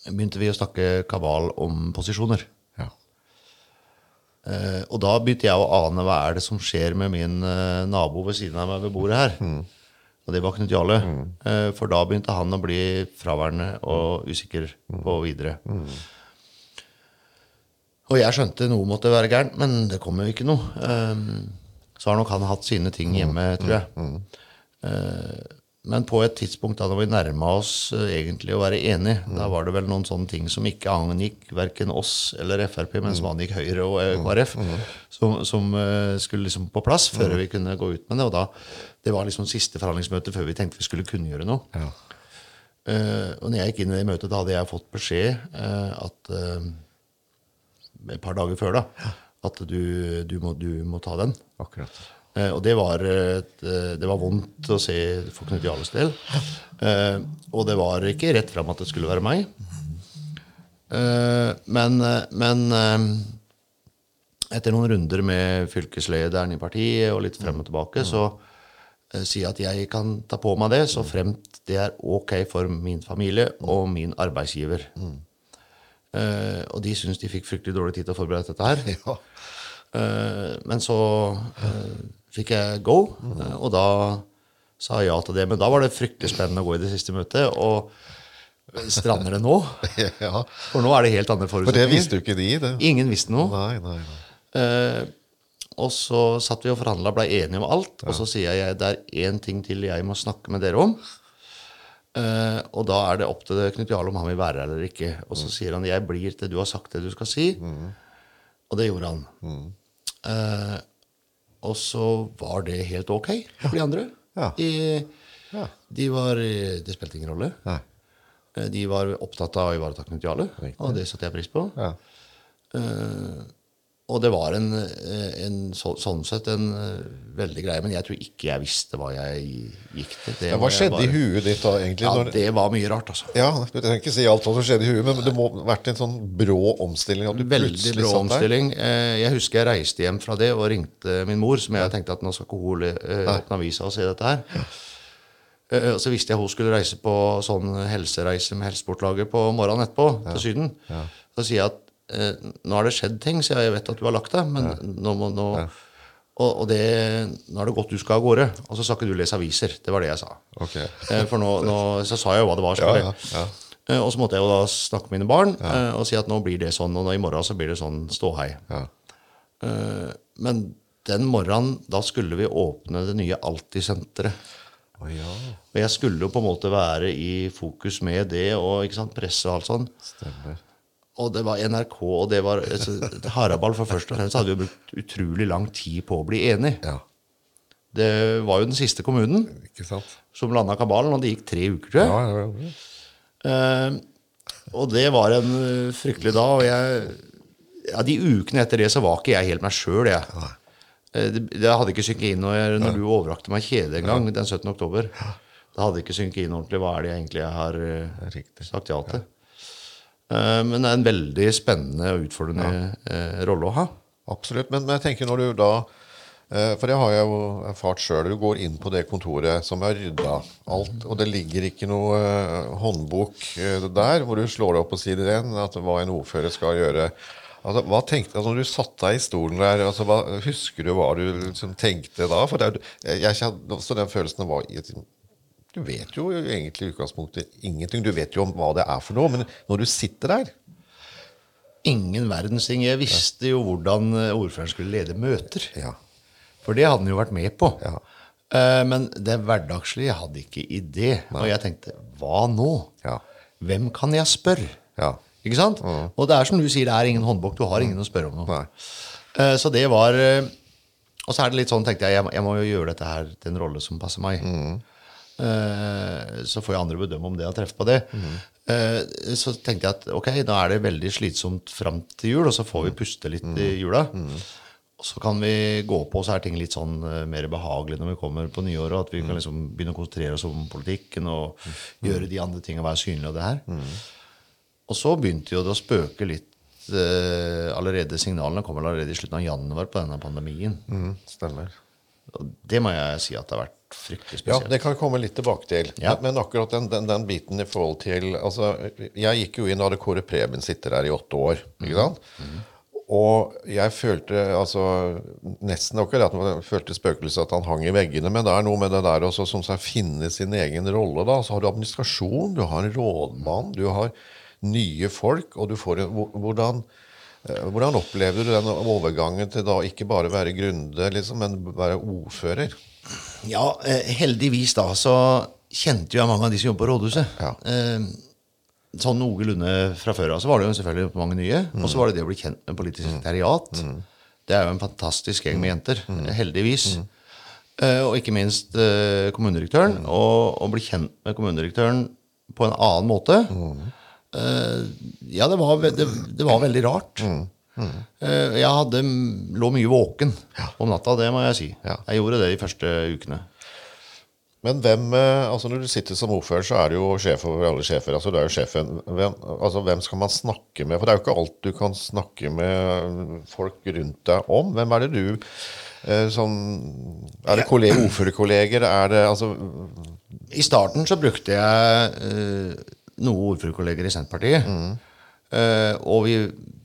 begynte vi å snakke kabal om posisjoner. Ja. Eh, og da begynte jeg å ane hva er det som skjer med min eh, nabo ved siden av meg ved bordet her. Og det var Knut Jarle. Eh, for da begynte han å bli fraværende og usikker på videre. Og jeg skjønte noe måtte være gærent, men det kom jo ikke noe. Eh, så har nok han hatt sine ting hjemme, tror jeg. Eh, men på et tidspunkt da vi nærma oss eh, egentlig å være enige, da var det vel noen sånne ting som ikke angikk verken oss eller Frp, men som angikk Høyre og eh, KrF, som, som skulle liksom på plass før vi kunne gå ut med det. Og da, det var liksom siste forhandlingsmøte før vi tenkte vi skulle kunngjøre noe. Ja. Uh, og når jeg gikk inn i det møtet, da hadde jeg fått beskjed uh, at uh, et par dager før da, at du, du, må, du må ta den. Akkurat. Eh, og det var, et, eh, det var vondt å se for Knut Jarles del. Eh, og det var ikke rett fram at det skulle være meg. Eh, men men eh, etter noen runder med fylkeslederen i partiet og litt frem og tilbake, så eh, sier jeg at jeg kan ta på meg det, så fremt det er ok for min familie og min arbeidsgiver. Eh, og de syntes de fikk fryktelig dårlig tid til å forberede dette her. Ja. Uh, men så uh, fikk jeg go, eh, og da sa jeg ja til det. Men da var det fryktelig spennende å gå i det siste møtet. Og strander det nå? ja. For nå er det helt andre For det visste jo ikke de. Det. Ingen visste noe. Nei, nei, nei. Og så satt vi og forhandla, blei enige om alt. Og så sier jeg det er én ting til jeg må snakke med dere om. Eh, og da er det opp til Knut Jarle om han vil være her eller ikke. Og så sier han jeg blir til du har sagt det du skal si. Og det gjorde han. Eh, og så var det helt ok for de andre. Ja. I, Ja. de var eh, Det spilte ingen rolle. nei. De var opptatt av å ivareta Knut Jarle, og det satte jeg pris på. Ja. Eh, og det var en, eh, en så, sånn sett en eh, veldig greie, men jeg tror ikke jeg visste hva jeg gikk til. Det Ja, hva skjedde skjedde i huet ditt da, egentlig? Ja, når, det var mye rart, altså. ja, Du trenger ikke si alt hva som skjedde i huet, men det må ha vært en sånn brå omstilling? Veldig brå omstilling. Eh, Jeg husker jeg reiste hjem fra det og ringte min mor, som jeg tenkte at nå skal ikke hun åpne avisa og se dette her. Og så visste jeg hun skulle reise på sånn helsereise med Helsesportlaget på morgenen etterpå til Syden. Så sier jeg at nå har det skjedd ting, så jeg vet at du har lagt deg, men nå må nå, og, og det, nå er det godt du skal av gårde. Og så sa ikke du lese aviser. Det var det jeg sa. Okay. Eh, For nå, nå så sa jeg jo hva det var. Ja, ja, ja. Eh, Og så måtte jeg jo da snakke med mine barn eh, og si at nå blir det sånn, og nå i morgen så blir det sånn ståhei. Ja. Eh, Men den morgenen, da skulle vi åpne det nye Alltid-senteret. Å ja, Og jeg skulle jo på en måte være i fokus med det, og ikke sant, presse og alt sånn. stemmer. Og det var NRK, og det var altså, Haraball for først og fremst hadde vi brukt utrolig lang tid på å bli enig. Ja, Det var jo den siste kommunen som landa kabalen, og det gikk tre uker, tror jeg. Ja, ja, ja. Eh, og det var en eh, fryktelig dag. Og jeg, ja, de ukene etter det så var ikke jeg helt meg sjøl, jeg. Eh, det, det hadde ikke synket inn når, jeg, når du overrakte meg kjede en gang den 17. oktober. Det hadde ikke synket inn ordentlig hva er det egentlig jeg har eh, Riktig. sagt ja til. Eh, men det er en veldig spennende og utfordrende ja. rolle å ha. Absolutt. Men, men jeg tenker når du da eh, For det har jeg jo erfart sjøl. Du går inn på det kontoret som er rydda alt, og det ligger ikke noe eh, håndbok eh, der hvor du slår deg opp på side én at hva en ordfører skal gjøre. Altså, hva tenkte altså, Når du satte deg i stolen der, altså, hva, husker du hva du liksom, tenkte da? For det, jeg, jeg, også den følelsen var Du vet jo egentlig i utgangspunktet ingenting. Du vet jo om hva det er for noe, men når du sitter der Ingen verdens ting. Jeg visste jo hvordan eh, ordføreren skulle lede møter. Ja. For det hadde han jo vært med på. Ja. Eh, Men det hverdagslige hadde ikke idé. Nei. Og jeg tenkte hva nå? Ja. Hvem kan jeg spørre? Ja. Ikke sant? Og det er som du sier, det er ingen håndbok. Du har ingen å spørre om noe. Nei. Eh, Så det var Og så er det litt sånn, tenkte jeg, jeg må, jo gjøre dette her til en rolle som passer meg. Eh, Så får jo andre bedømme om det har treffet på det. Mm. Så tenkte jeg at ok, da er det veldig slitsomt fram til jul, og så får vi puste litt i jula. Og så kan vi gå på, så er ting litt sånn eh, mer behagelig når vi kommer på nyåret. At vi kan liksom begynne å konsentrere oss om politikken og gjøre de andre tingene, være synlige og det her. Og så begynte jo det å spøke litt eh, allerede. Signalene kom allerede i slutten av januar på denne pandemien. Mm, stemmer. Og det må jeg si at det har vært fryktelig spesielt. Ja, det kan vi komme litt tilbake til. Ja. Men, men akkurat den, den, den biten i forhold til altså, Jeg gikk jo inn og hadde Kåre Preben sitter der i åtte år. ikke sant? Og jeg følte altså Nesten akkurat at man følte spøkelset at han hang i veggene. Men det er noe med det der også som skal finne sin egen rolle. da. Så har du administrasjon, du har en rådmann, du har nye folk. og du får en, hvordan, hvordan opplevde du den overgangen til da ikke bare være grunde, liksom, men være ordfører? Ja, eh, heldigvis da, så kjente jeg mange av de som jobber på rådhuset. Ja. Eh, sånn noenlunde fra før av. Så var det jo selvfølgelig mange nye. Og så var det det å bli kjent med politisk sekretariat. Det er jo en fantastisk gjeng med jenter. Mm. Heldigvis. Eh, og ikke minst eh, kommunedirektøren. Og å bli kjent med kommunedirektøren på en annen måte. Eh, ja, det var, det, det var veldig rart. Eh, jeg hadde, lå mye våken om natta, det må jeg si. Ja. Jeg gjorde det de første ukene. Men hvem, eh, altså når du sitter som ordfører, så er du jo sjef over alle sjefer. altså Du er jo sjefen. Hvem, altså hvem skal man snakke med? For det er jo ikke alt du kan snakke med folk rundt deg om. Hvem er det du eh, som Er det kolleger, ordførerkolleger? Er det altså I starten så brukte jeg eh, noen ordførerkolleger i Senterpartiet. Eh, og vi,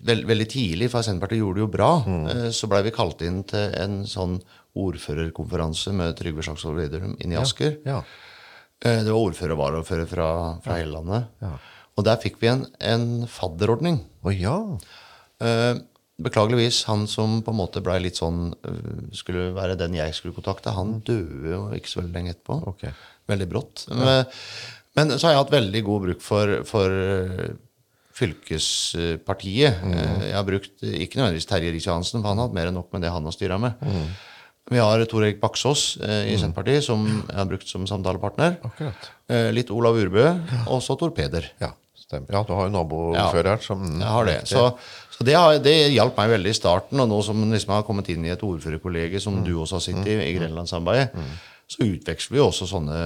veld, veldig tidlig, for Senterpartiet gjorde det jo bra, eh, så blei vi kalt inn til en sånn ordførerkonferanse med Trygve Slagsvold Vedum inn i Asker. Ja. Eh, det var ordfører og varaordfører fra, fra hele landet. Og der fikk vi en, en fadderordning. Oh, ja. Eh, beklageligvis, han som på en måte blei litt sånn eh, Skulle være den jeg skulle kontakte, han døde jo ikke så veldig lenge etterpå. Okay. Veldig brått. Men, men så har jeg hatt veldig god bruk for, for eh, fylkespartiet. Mm. Jeg har brukt eh, ikke nødvendigvis Terje Riis-Johansen, for han har hatt mer enn nok med det han har styra med. Vi har Tor Erik Baksås eh, i Senterpartiet, som jeg har brukt som samtalepartner. Eh, litt Olav Urbø, og så Tor Peder. Ja, stemmer. Ja, du har jo naboordfører her som Jeg har det. Så, så det, har, det hjalp meg veldig i starten. Og nå som liksom jeg har kommet inn i et ordførerkollege, som du også har sittet i, i Grenlandssamarbeidet, så utveksler vi også sånne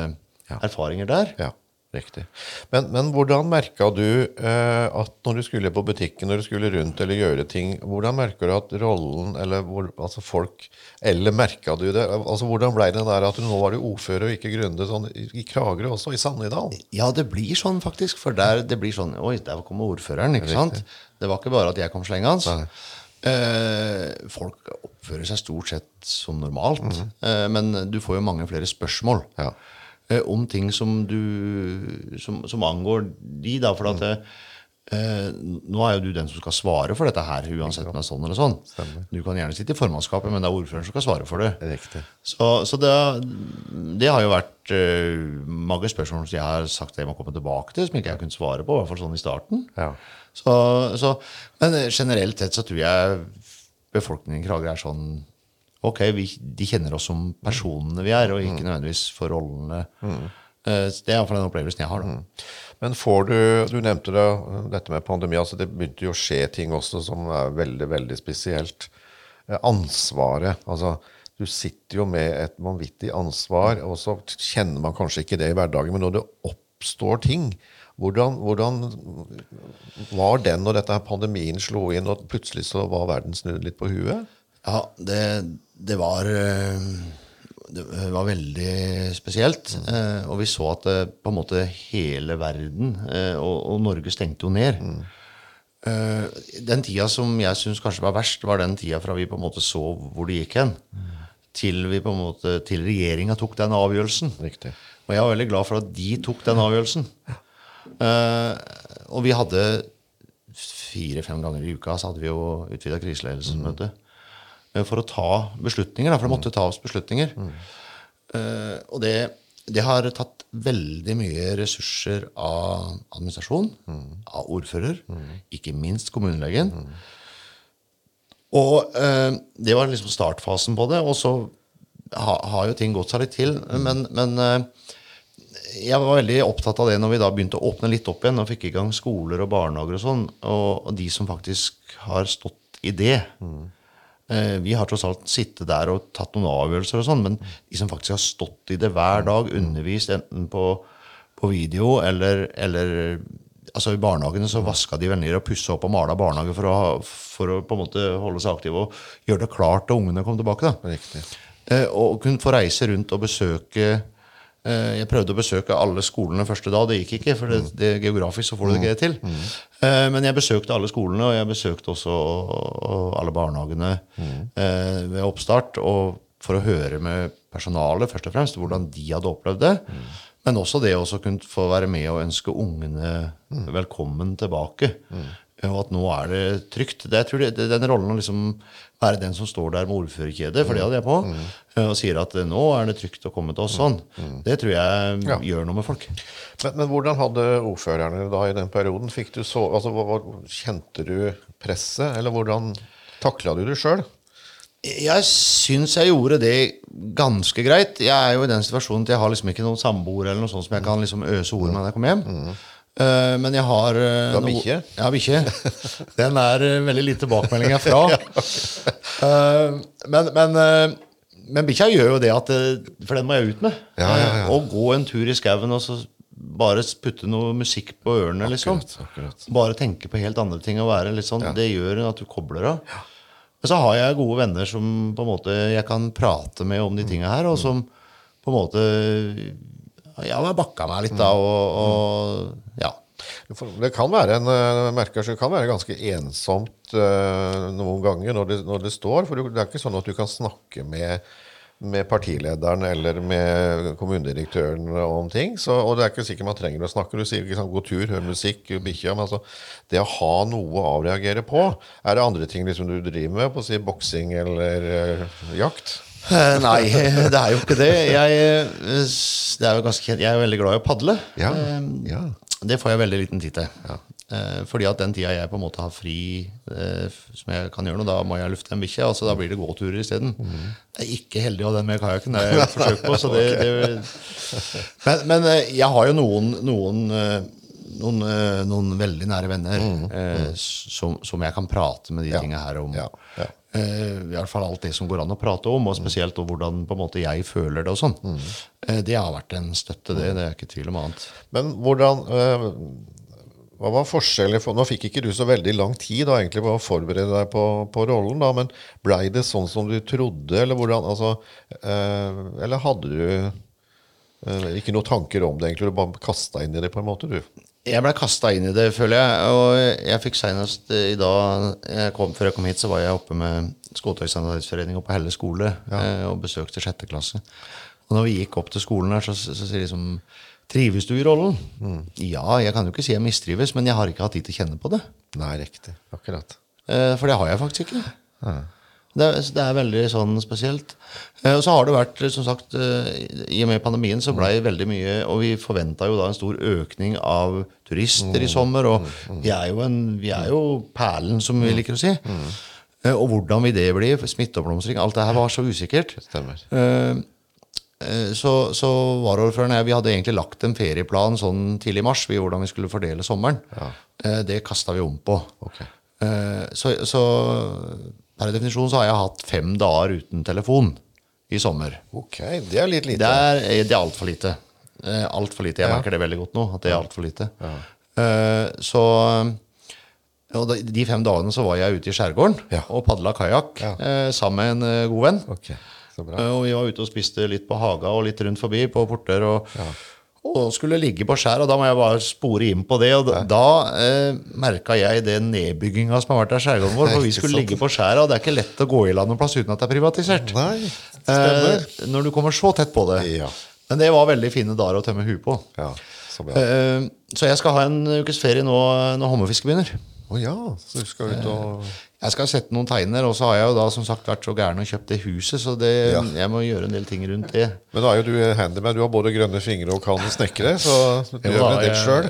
erfaringer der. Ja, riktig. Men, men hvordan merka du eh, at når du skulle på butikken, når du skulle rundt eller gjøre ting, hvordan merka du at rollen, eller hvor, altså folk Eller merka du det? Altså Hvordan ble det der at du nå var du ordfører og ikke Grunde sånn i i Kragerø også, i Sannidal? Ja, det blir sånn faktisk. For der, det blir sånn Oi, der kommer ordføreren, ikke sant? Det var ikke bare at jeg kom slengende. Eh, folk oppfører seg stort sett som normalt. Eh, men du får jo mange flere spørsmål Ja. Eh, om ting som du som, som angår de, da. For at eh, nå er jo du den som skal svare for dette her, uansett om det er sånn eller sånn. Du kan gjerne sitte i formannskapet, men det er ordføreren som skal svare for det. Så, så det, det har jo vært eh, mange spørsmål som jeg har sagt at jeg må komme tilbake til, som ikke jeg kunne svare på, i hvert fall sånn i starten. Ja. Så, så, men generelt sett så tror jeg befolkningen i Kragerø er sånn Ok, vi, de kjenner oss som personene vi er, og ikke nødvendigvis for rollene. Mm. så Det er iallfall den opplevelsen jeg har. da. Men får du Du nevnte det, dette med pandemi. altså Det begynte jo å skje ting også som er veldig, veldig spesielt. Eh, Ansvaret. altså Du sitter jo med et vanvittig ansvar, og så kjenner man kanskje ikke det i hverdagen. Men når det oppstår ting, hvordan, hvordan var den når dette her pandemien slo inn, og plutselig så var verden snudd litt på huet? Ja, det, det var eh, Det var veldig spesielt. eh, Og vi så at eh, på en måte hele verden eh, og, og Norge stengte jo ned. Eh, Den tida som jeg syns kanskje var verst, var den tida fra vi på en måte så hvor det gikk hen, til vi på en måte Til regjeringa tok den avgjørelsen. Riktig. Og jeg var veldig glad for at de tok den avgjørelsen. Eh, og vi hadde fire-fem ganger i uka så hadde vi jo utvida kriseledelsesmøte. eh, For å ta beslutninger, for det måtte tas beslutninger. Eh, og det, det har tatt veldig mye ressurser av administrasjon, av ordfører, ikke minst kommunelegen. Og eh, det var liksom startfasen på det. Og så ha, har jo ting gått seg litt til. Men, men eh, jeg var veldig opptatt av det når vi da begynte å åpne litt opp igjen og fikk i gang skoler og barnehager og sånn. Og, og de som faktisk har stått i det. Eh, vi har tross alt sittet der og tatt noen avgjørelser og sånn, men de som faktisk har stått i det hver dag, undervist enten på, på video eller, eller Altså I barnehagene så vaska de vel ned og pussa opp og mala barnehage for å, for å på en måte holde seg aktive og gjøre det klart til ungene kom tilbake. da. Riktig. Eh, og kunne få reise rundt og besøke eh, Jeg prøvde å besøke alle skolene første dag. Det gikk ikke, for det, det, geografisk så får du det ikke til. Eh, men jeg besøkte alle skolene, og jeg besøkte også alle barnehagene eh, ved oppstart. Og for å høre med personalet først og fremst hvordan de hadde opplevd det. Men også det å kunne få være med og ønske ungene velkommen tilbake. Og at nå er det trygt. Det, jeg tror det, Den rollen å liksom være den som står der med ordførerkjedet, for det hadde jeg på, og sier at nå er det trygt å komme til oss sånn, det tror jeg Ja. gjør noe med folk. Men, men hvordan hadde ordførerne da i den perioden? Fikk du så, altså, hva, hva, kjente du presset, eller hvordan takla du det sjøl? Jeg syns jeg gjorde det ganske greit. Jeg er jo i den situasjonen at jeg har liksom ikke noen samboer eller noe sånt som jeg kan liksom øse ord med når jeg kommer hjem. Eh, men jeg har uh, Du har bikkje? Ja, bikkje. Den er uh, veldig lite tilbakemeldinger fra. Eh, men men, uh, men bikkja gjør jo det at uh, For den må jeg ut med. Ja, ja, ja. Å gå en tur i skauen og så bare putte noe musikk på ørene, liksom. Akkurat, akkurat. Bare tenke på helt andre ting og være litt sånn. Det gjør at du kobler av. Men så har jeg gode venner som på en måte jeg kan prate med om de Mm. tinga her, og som på en måte ja, har bakka meg litt da, Mm. og, og ja. Det kan være en, eh, merker det kan være ganske ensomt eh, noen ganger når det, når det står. For det er ikke sånn at du kan snakke med, med partilederen eller med kommunedirektøren om ting. Så, og det er ikke sikkert man trenger å snakke. Du sier ikke sånn, 'god tur, hør musikk', bikkja. Men altså, det å ha noe å avreagere på Er det andre ting liksom du driver med? På å si boksing eller eh, jakt? Eh, Nei, det er jo ikke det. Jeg, eh, det er jo ganske, jeg er veldig glad i å padle. Ja, Eh, ja. Det får jeg veldig liten tid til. Ja. fordi at den tida jeg på en måte har fri, som jeg kan gjøre noe, da må jeg lufte en bikkje. Altså, da blir det gåturer isteden. Jeg er ikke heldig ha den med kajakken. Det har jeg forsøkt på. Så det, det, men, men jeg har jo noen, noen, noen, noen veldig nære venner eh, som, som jeg kan prate med de Ja. tinga her om. Ja, ja. Eh, I hvert fall alt det som går an å prate om, og spesielt om hvordan måte jeg føler det. og sånn. Eh, det har vært en støtte, det. Det er ikke tvil om annet. Men hvordan øh, Hva var forskjellen? For, nå fikk ikke du så veldig lang tid da, egentlig på å forberede deg på, på rollen, da, men blei det sånn som du trodde, eller hvordan altså, Eller hadde du ikke noen tanker om det, egentlig? Du bare kasta inn i det på en måte, du? Jeg ble kasta inn i det, føler jeg. Og jeg fikk senest i dag jeg kom, Før jeg kom hit, så var jeg oppe med Skåtøy sanitetsforening på Helle skole ja. og besøkte sjette klasse. Og når vi gikk opp til skolen her, så, sier de liksom Trives du i rollen? Ja, jeg kan jo ikke si jeg mistrives, men jeg har ikke hatt tid til å kjenne på det. Nei, riktig. Akkurat. Eh, For det har jeg faktisk ikke. Det, det er veldig sånn spesielt. Eh, Og så har det vært, som sagt, eh, i og med pandemien så blei veldig mye Og vi forventa jo da en stor økning av turister i sommer. Og vi er jo, en, vi er jo perlen, som vi liker å si. Eh, Og hvordan vil det bli? Smitteoppblomstring. Alt det her var så usikkert. Stemmer. Så, så varaordføreren og jeg vi hadde egentlig lagt en ferieplan sånn tidlig i mars, vi, hvordan vi skulle fordele sommeren. Ja. Det kasta vi om på. Ok. Eh, Så, så per definisjon så har jeg hatt fem dager uten telefon i sommer. Ok, det er litt lite. Det er, eh, det er altfor lite. Eh, Alt for lite. Jeg merker det veldig godt nå, at det er alt for lite. Eh, Så og de- fem dagene så var jeg ute i skjærgården Ja. og padla kajakk Ja. eh, sammen med en god venn. Okay. så bra. Eh, Og vi var ute og spiste litt på Haga og litt rundt forbi på porter. Og, og skulle ligge på skjæret. og da må jeg bare spore inn på det. Og da, da eh, merka jeg den nedbygginga som har vært av skjærgården vår. For vi skulle sant? ligge på skjæra, og det er ikke lett å gå i land noen plass uten at det er privatisert. Nei, stemmer. Eh, når du kommer så tett på det. Ja. Men det var veldig fine dager å tømme huet på. Ja, så. Eh, så jeg skal ha en ukes ferie nå når hummerfisket begynner. Å ja, så du skal ut og Jeg skal sette noen teiner, og så har jeg jo da som sagt vært så gæren og kjøpt det huset, så det, Ja. jeg må gjøre en del ting rundt det. Men da er jo du handyman. Du har både grønne fingre og kan snekre, så du ja, gjør en del sjøl.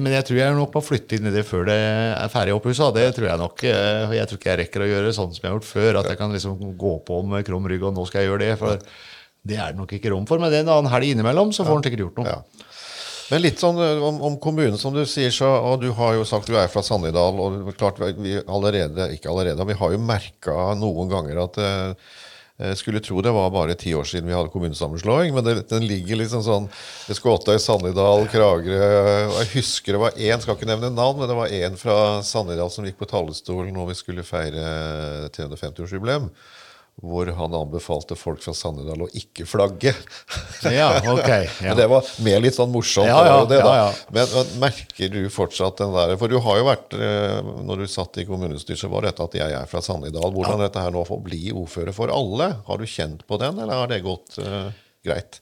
Men jeg tror jeg nok må flytte inn i det før det er ferdig opphussa. Det tror jeg nok. Eh, Jeg tror ikke jeg rekker å gjøre sånn som jeg har gjort før. At jeg kan liksom gå på med krum rygg og nå skal jeg gjøre det. For det er det nok ikke rom for. Men det er en annen helg innimellom, så får han sikkert gjort noe. Ja. Men litt sånn om, om kommunen, som du sier, så, og du har jo sagt du er fra Sannidal. Og klart vi allerede, ikke allerede, vi har jo merka noen ganger at eh, jeg skulle tro det var bare ti år siden vi hadde kommunesammenslåing, men det, den ligger liksom sånn Det Skåtøy, Sannidal, Kragerø Jeg husker det var én, skal ikke nevne navn, men det var én fra Sannidal som gikk på talerstolen når vi skulle feire 350-årsjubileum. Hvor han anbefalte folk fra Sannedal å ikke flagge. Ja, ok. Ja. Men det var mer litt sånn morsomt. Ja, det ja, det, da. ja, ja. Men, men merker du fortsatt den der For du har jo vært eh, Når du satt i kommunestyret, så var dette at jeg er fra Sannidal. Hvordan dette her nå får bli ordfører for alle? Har du kjent på den, eller har det gått uh, greit?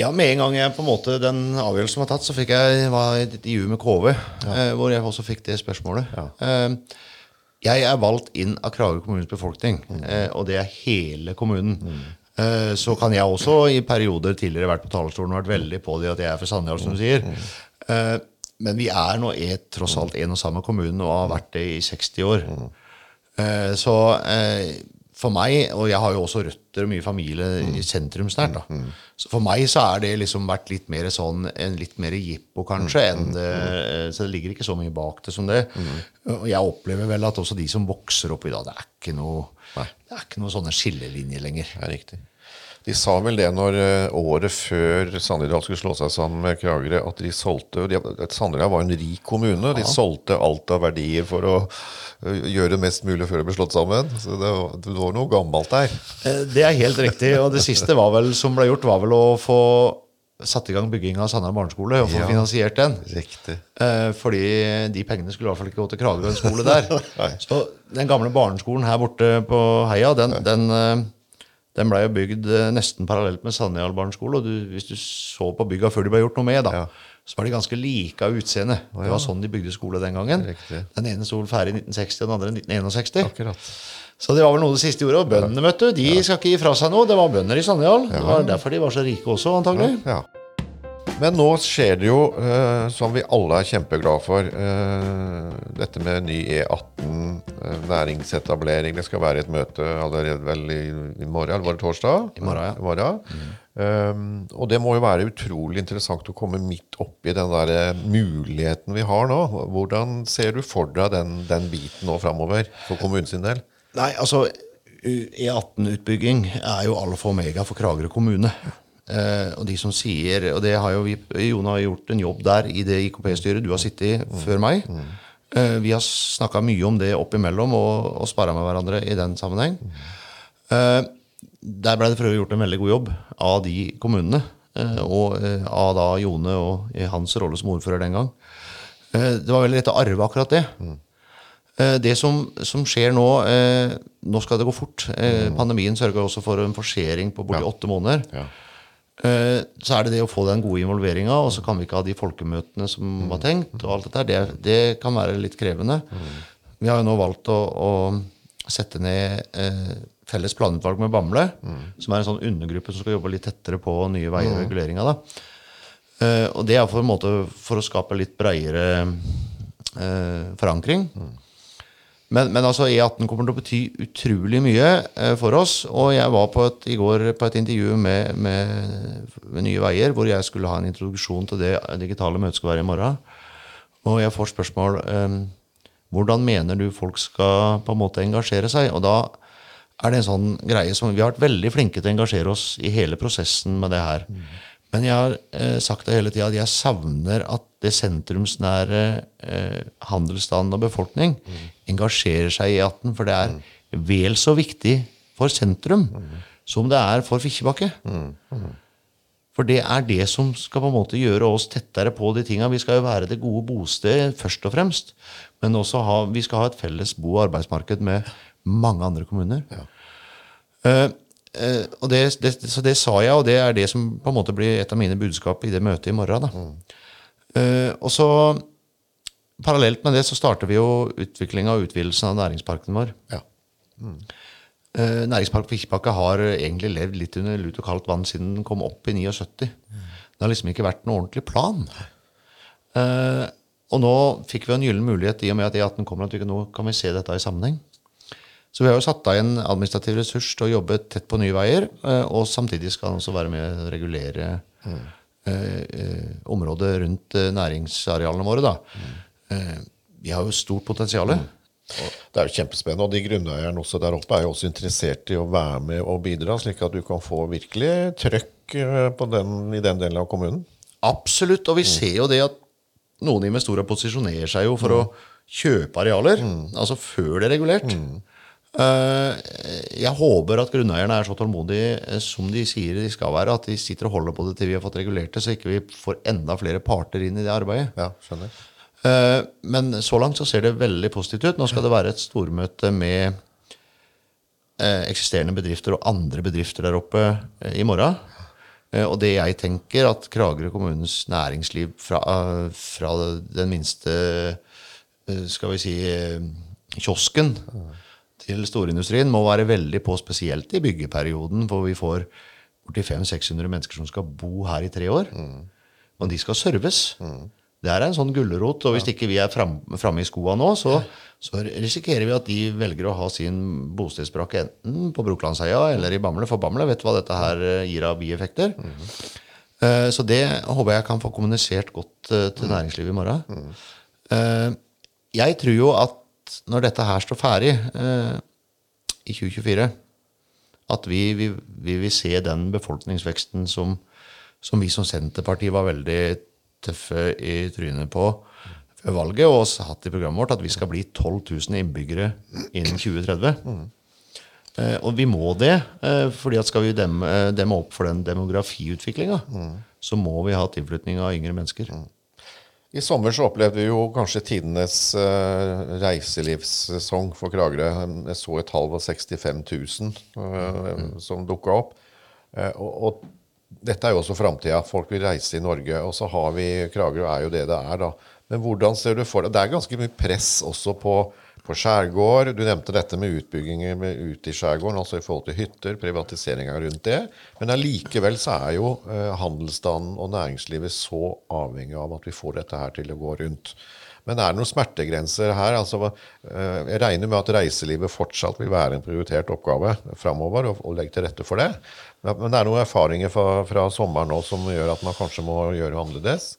Ja, Med en gang jeg på en måte den avgjørelsen var tatt, så fikk jeg var i et intervju med KV, eh, hvor jeg også fikk det spørsmålet. Eh, jeg er valgt inn av Kragerø kommunes befolkning, eh, og det er hele kommunen. Eh, så kan jeg også i perioder tidligere vært på talerstolen og vært veldig på det at jeg er fra Sandøy, som du sier. Eh, men vi er nå er tross alt en og samme kommune og har vært det i 60 år. Så for meg, og jeg har jo også røtter og mye familie i sentrum snart, da. Så for meg så er det liksom vært litt mer sånn en litt mer jippo, kanskje, enn det Så det ligger ikke så mye bak det som det. Og jeg opplever vel at også de som vokser opp i dag, det er ikke noe det er ikke noe sånne skillelinjer lenger. Det er riktig. De sa vel det når eh, året før Sandøydal skulle slå seg sammen med Kragerø, at de solgte de, Sanderdal var en rik kommune. De solgte alt av verdier for å eh, gjøre det mest mulig før det ble slått sammen. Så det var, det var noe gammelt der. Eh, Det er helt riktig. Og det siste var vel, som ble gjort, var vel å få satt i gang bygging av Sandar barneskole og få Ja. finansiert den. Riktig. Fordi de pengene skulle i hvert fall ikke gå til Kragerø skole der. Så den gamle barneskolen her borte på Heia, den, den, den ble jo bygd eh, nesten parallelt med Sandøyal barneskole. Og du, hvis du så på bygga før de ble gjort noe med, da, Ja. så var de ganske like av utseende. Det var sånn de bygde skole den gangen. Riktig. Den ene sto ferdig i 1960, og den andre i 1961. Akkurat. Så det var vel noe det siste gjorde. Og bøndene vet du, de skal ikke gi fra seg noe. Det var bønder i Sandøyal. Det var derfor de var så rike også, antagelig. Ja. Men nå skjer det jo, eh, som vi alle er kjempeglade for, eh, dette med ny E18, eh, næringsetablering. Det skal være et møte allerede vel i, i morgen, eller var det torsdag? I morgen, ja. I morgen. Um, og det må jo være utrolig interessant å komme midt oppi den der eh, muligheten vi har nå. Hvordan ser du for deg den, den biten nå framover for kommunen sin del? Nei, altså E18-utbygging er jo alfa og omega for Kragerø kommune. Eh, og de som sier Og det har jo vi Jone har gjort en jobb der i det IKP-styret du har sittet i før meg. Eh, vi har snakka mye om det opp imellom og, og sparra med hverandre i den sammenheng. Eh, der ble det for øvrig gjort en veldig god jobb av de kommunene. og av da Jone og i hans rolle som ordfører den gang. Det var veldig lett å arve akkurat det. Det som, som skjer nå Nå skal det gå fort. Pandemien sørga også for en forsering på borti åtte måneder. Ja. Eh, så er det det å få den gode involveringa, og så kan vi ikke ha de folkemøtene som var tenkt. og alt dette. Det, det kan være litt krevende. Vi har jo nå valgt å, å sette ned eh, felles planutvalg med Bamble, som er en sånn undergruppe som skal jobbe litt tettere på nye veier og reguleringa. da. Eh, og det er for en måte for å skape litt breiere eh, forankring. Men, men altså E18 kommer til å bety utrolig mye eh, for oss. Og jeg var på et, i går på et intervju med, med, med Nye Veier, hvor jeg skulle ha en introduksjon til det digitale møtet skal være i morgen. Og jeg får spørsmål eh, hvordan mener du folk skal på en måte engasjere seg. Og da er det en sånn greie som Vi har vært veldig flinke til å engasjere oss i hele prosessen med det her. Men jeg har eh, sagt det hele tida at jeg savner at det sentrumsnære eh, handelsstanden og befolkning engasjerer seg i E18. For det er vel så viktig for sentrum som det er for Fikkjebakke. For det er det som skal på en måte gjøre oss tettere på de tinga. Vi skal jo være det gode bostedet først og fremst. Men også ha, vi skal ha et felles bo- og arbeidsmarked med mange andre kommuner. Ja. Uh, uh, og det, det, så det sa jeg, og det er det som på en måte blir et av mine budskap i det møtet i morgen. Da. Uh, og så Parallelt med det så starter vi jo utviklinga og utvidelsen av næringsparken vår. Ja. Mm. Næringspark Fikkjebakke har egentlig levd litt under lut og kaldt vann siden den kom opp i 79. Det har liksom ikke vært noen ordentlig plan. Uh, og nå fikk vi en gyllen mulighet i og med at E18 kommer, at vi ikke nå kan vi se dette i sammenheng. Så vi har jo satt av en administrativ ressurs til å jobbe tett på Nye Veier, uh, og samtidig skal han også være med å regulere eh, uh, området rundt eh, næringsarealene våre. Da. Eh, vi har jo stort potensial. Det er jo kjempespennende, og de grunneierne også der oppe er jo også interessert i å være med og bidra, slik at du kan få virkelig trøkk eh, på den, i den delen av kommunen. Absolutt, og vi ser jo det at noen investorer posisjonerer seg jo for å kjøpe arealer, altså før det er regulert. Mm. Jeg håper at grunneierne er så tålmodige eh, som de sier de skal være, at de sitter og holder på det til vi har fått regulert det, så ikke vi får enda flere parter inn i det arbeidet. Ja, skjønner. Eh, Men så langt så ser det veldig positivt ut. Nå skal det være et stormøte med eh, eksisterende bedrifter og andre bedrifter der oppe eh, i morgen. Og det jeg tenker at Kragerø kommunes næringsliv fra, fra den minste skal vi si kiosken til storindustrien må være veldig på, spesielt i byggeperioden, hvor vi får borti 500-600 mennesker som skal bo her i tre år. Og de skal serves. Det er en sånn gulrot, og hvis ikke vi er fram, i skoa nå, så, så risikerer vi at de velger å ha sin bostedsbrakke enten på Brokelandsheia eller i Bamble, for Bamble vet hva dette her eh, gir av bieffekter. Eh, Så det håper jeg kan få kommunisert godt eh, til næringslivet i morgen. Eh, Jeg tror jo at når dette her står ferdig i 2024, at vi, vi, vi vil se den befolkningsveksten som, som vi som Senterparti var veldig tøffe i trynet på før valget, og også hatt i programmet vårt, at vi skal bli 12 000 innbyggere innen 2030. Eh, og vi må det, eh, fordi at skal vi demme, eh, demme opp for den demografiutviklinga, så må vi ha tilflytning av yngre mennesker. I sommer så opplevde vi jo kanskje tidenes uh, reiselivssesong for Kragerø. Jeg så et tall på 65 000 eh, som dukka opp. Eh, og, og dette er jo også framtida. Folk vil reise i Norge. Og så har vi Kragerø er jo det det er, da. Men hvordan ser du for deg Det er ganske mye press også på, på skjærgård. Du nevnte dette med utbygginger ute i skjærgården, altså i forhold til hytter, privatiseringa rundt det. Men allikevel så er jo eh, handelsstanden og næringslivet så avhengig av at vi får dette her til å gå rundt. Men er det noen smertegrenser her? Altså, eh, jeg regner med at reiselivet fortsatt vil være en prioritert oppgave framover, og legge til rette for det. Men, det er noen erfaringer fra, fra sommeren nå som gjør at man kanskje må gjøre annerledes?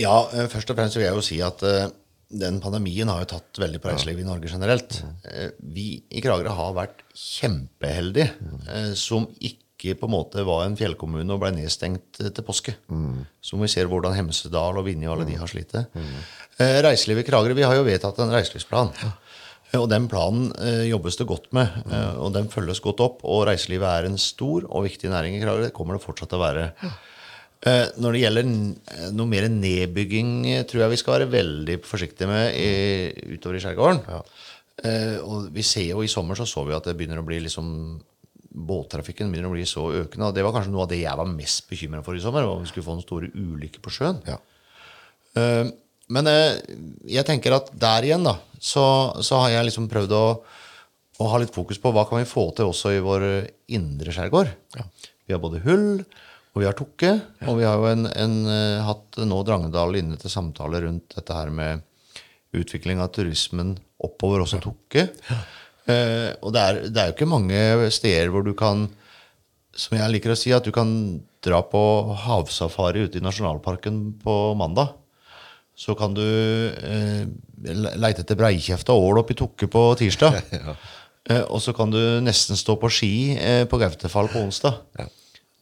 Ja, eh, først og fremst vil jeg jo si at eh, den pandemien har jo tatt veldig på reiselivet i Norge generelt. Eh, Vi i Kragerø har vært kjempeheldige eh, som ikke på en måte var en fjellkommune og ble nedstengt til påske. Som vi ser hvordan Hemsedal og Vinje og alle de har slitt. Eh, Reiselivet i Kragerø, vi har jo vedtatt en reiselivsplan. Og den planen eh, jobbes det godt med, eh, og den følges godt opp. Og reiselivet er en stor og viktig næring i Kragerø. Det kommer det fortsatt til å være. Eh, Når det gjelder eh, noe mer nedbygging, eh, tror jeg vi skal være veldig forsiktige med i, utover i skjærgården. Eh, og vi ser jo I sommer så så vi at det begynner å bli liksom båttrafikken begynner å bli så økende. og Det var kanskje noe av det jeg var mest bekymra for i sommer. var Om vi skulle få noen store ulykker på sjøen. Ja. Men eh, jeg tenker at der igjen da, så, så har jeg liksom prøvd å, å ha litt fokus på hva kan vi få til også i vår indre skjærgård. Vi har både hull, og vi har tukke, og vi har jo en, en, eh, hatt nå Drangedal inne til samtale rundt dette her med utvikling av turismen oppover også tukke. Eh, og det er, det er jo ikke mange steder hvor du kan som jeg liker å si, at du kan dra på havsafari ute i nasjonalparken på mandag. Så kan du eh, leite etter breikjefta ål oppi Tokke på tirsdag. eh, og så kan du nesten stå på ski eh, på Gautefall på onsdag.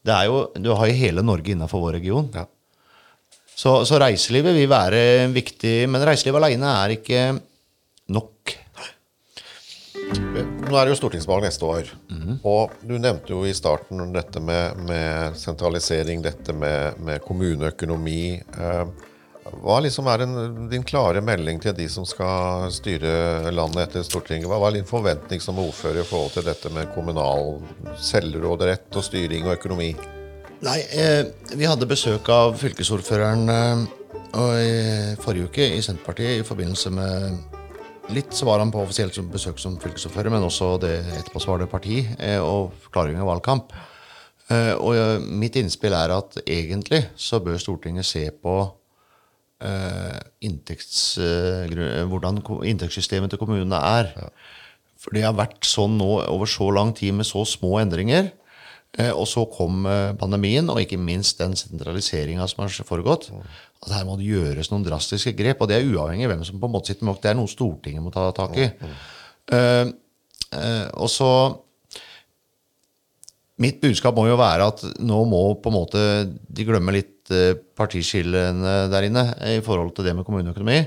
Det er jo, du har jo hele Norge innafor vår region. Ja. Så, så reiselivet vil være viktig, men reiseliv alene er ikke nok. Nå er det jo stortingsvalg neste år. Og du nevnte jo i starten dette med, med sentralisering, dette med, med kommuneøkonomi. Eh, Hva liksom er en, din klare melding til de som skal styre landet etter Stortinget? Hva er din forventning som ordfører i forhold til dette med kommunal selvråderett og styring og økonomi? Nei, eh, vi hadde besøk av fylkesordføreren eh, i forrige uke i Senterpartiet i forbindelse med Litt så var han på offisielt som besøk som fylkesordfører, men også det etterpå så var det parti eh, og klargjøring av valgkamp. Eh, og eh, mitt innspill er at egentlig så bør Stortinget se på inntekts, eh, hvordan inntektssystemet til kommunene er. For det har vært sånn nå over så lang tid med så små endringer. Eh, og så kom eh, pandemien, og ikke minst den sentraliseringa som har foregått. At her må det gjøres noen drastiske grep. Og det er uavhengig av hvem som på en måte sitter med makt. Det er noe Stortinget må ta tak i. Uh, uh, og så Mitt budskap må jo være at nå må på en måte de glemme litt eh, partiskillene der inne eh, i forhold til det med kommuneøkonomi.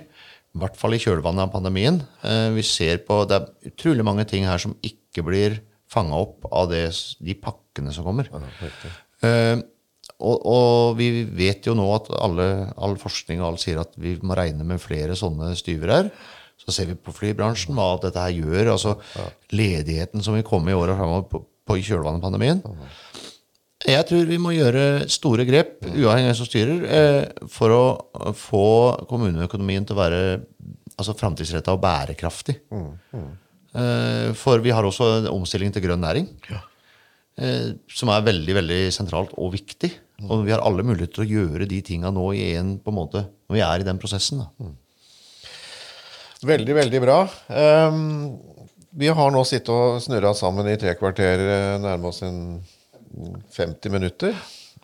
I hvert fall i kjølvannet av pandemien. Eh, Vi ser på, Det er utrolig mange ting her som ikke blir fanga opp av det, de pakkene som kommer. Ja, og, og vi vet jo nå at alle, all forskning og alt sier at vi må regne med flere sånne styver her. Så ser vi på flybransjen hva dette her gjør. altså Ledigheten som vil komme i åra framover på, på i kjølvannet av pandemien. Jeg tror vi må gjøre store grep, uavhengig av hvem som styrer, eh, for å få kommuneøkonomien til å være altså, framtidsretta og bærekraftig. Eh, For vi har også en omstilling til grønn næring, eh, som er veldig veldig sentralt og viktig. Og vi har alle muligheter til å gjøre de tinga nå i en, på en måte, når vi er i den prosessen. Veldig, veldig bra. Um, vi har nå sittet og snurra sammen i tre kvarter, nærme oss en 50 minutter.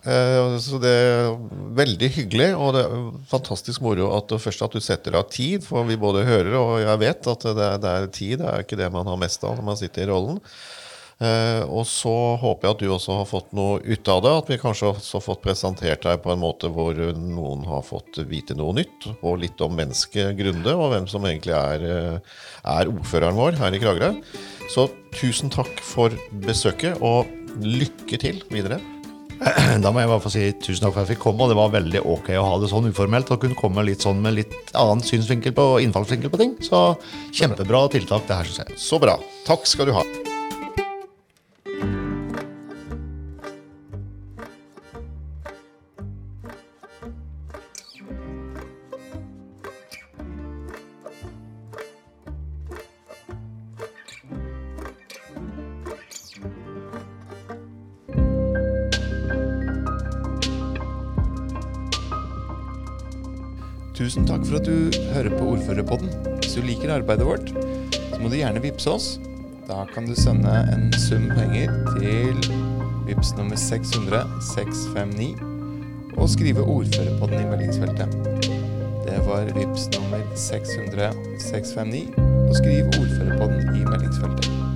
Eh, så det er veldig hyggelig, og det er fantastisk moro at først at du setter av tid, for vi både hører og jeg vet at det er, det er tid, det er ikke det man har mest av når man sitter i rollen. Eh, og så håper jeg at du også har fått noe ut av det. At vi kanskje også har fått presentert deg på en måte hvor noen har fått vite noe nytt. Og litt om mennesket Grunde, og hvem som egentlig er, eh, er ordføreren vår her i Kragerø. Så tusen takk for besøket, og lykke til videre. Da må jeg bare få si tusen takk for at jeg fikk komme, og det var veldig ok å ha det sånn uformelt. Og kunne komme litt sånn med litt annen synsvinkel på innfallsvinkel på ting. Så kjempebra tiltak, det her, syns jeg. Så bra. Takk skal du ha. For at du hører på Ordførerpodden. Hvis du liker arbeidet vårt, så må du gjerne vippse oss. Da kan du sende en sum penger til vips nummer 600 659 og skrive Ordførerpodden i meldingsfeltet. Det var vips nummer 600 659 og skriv Ordførerpodden i meldingsfeltet.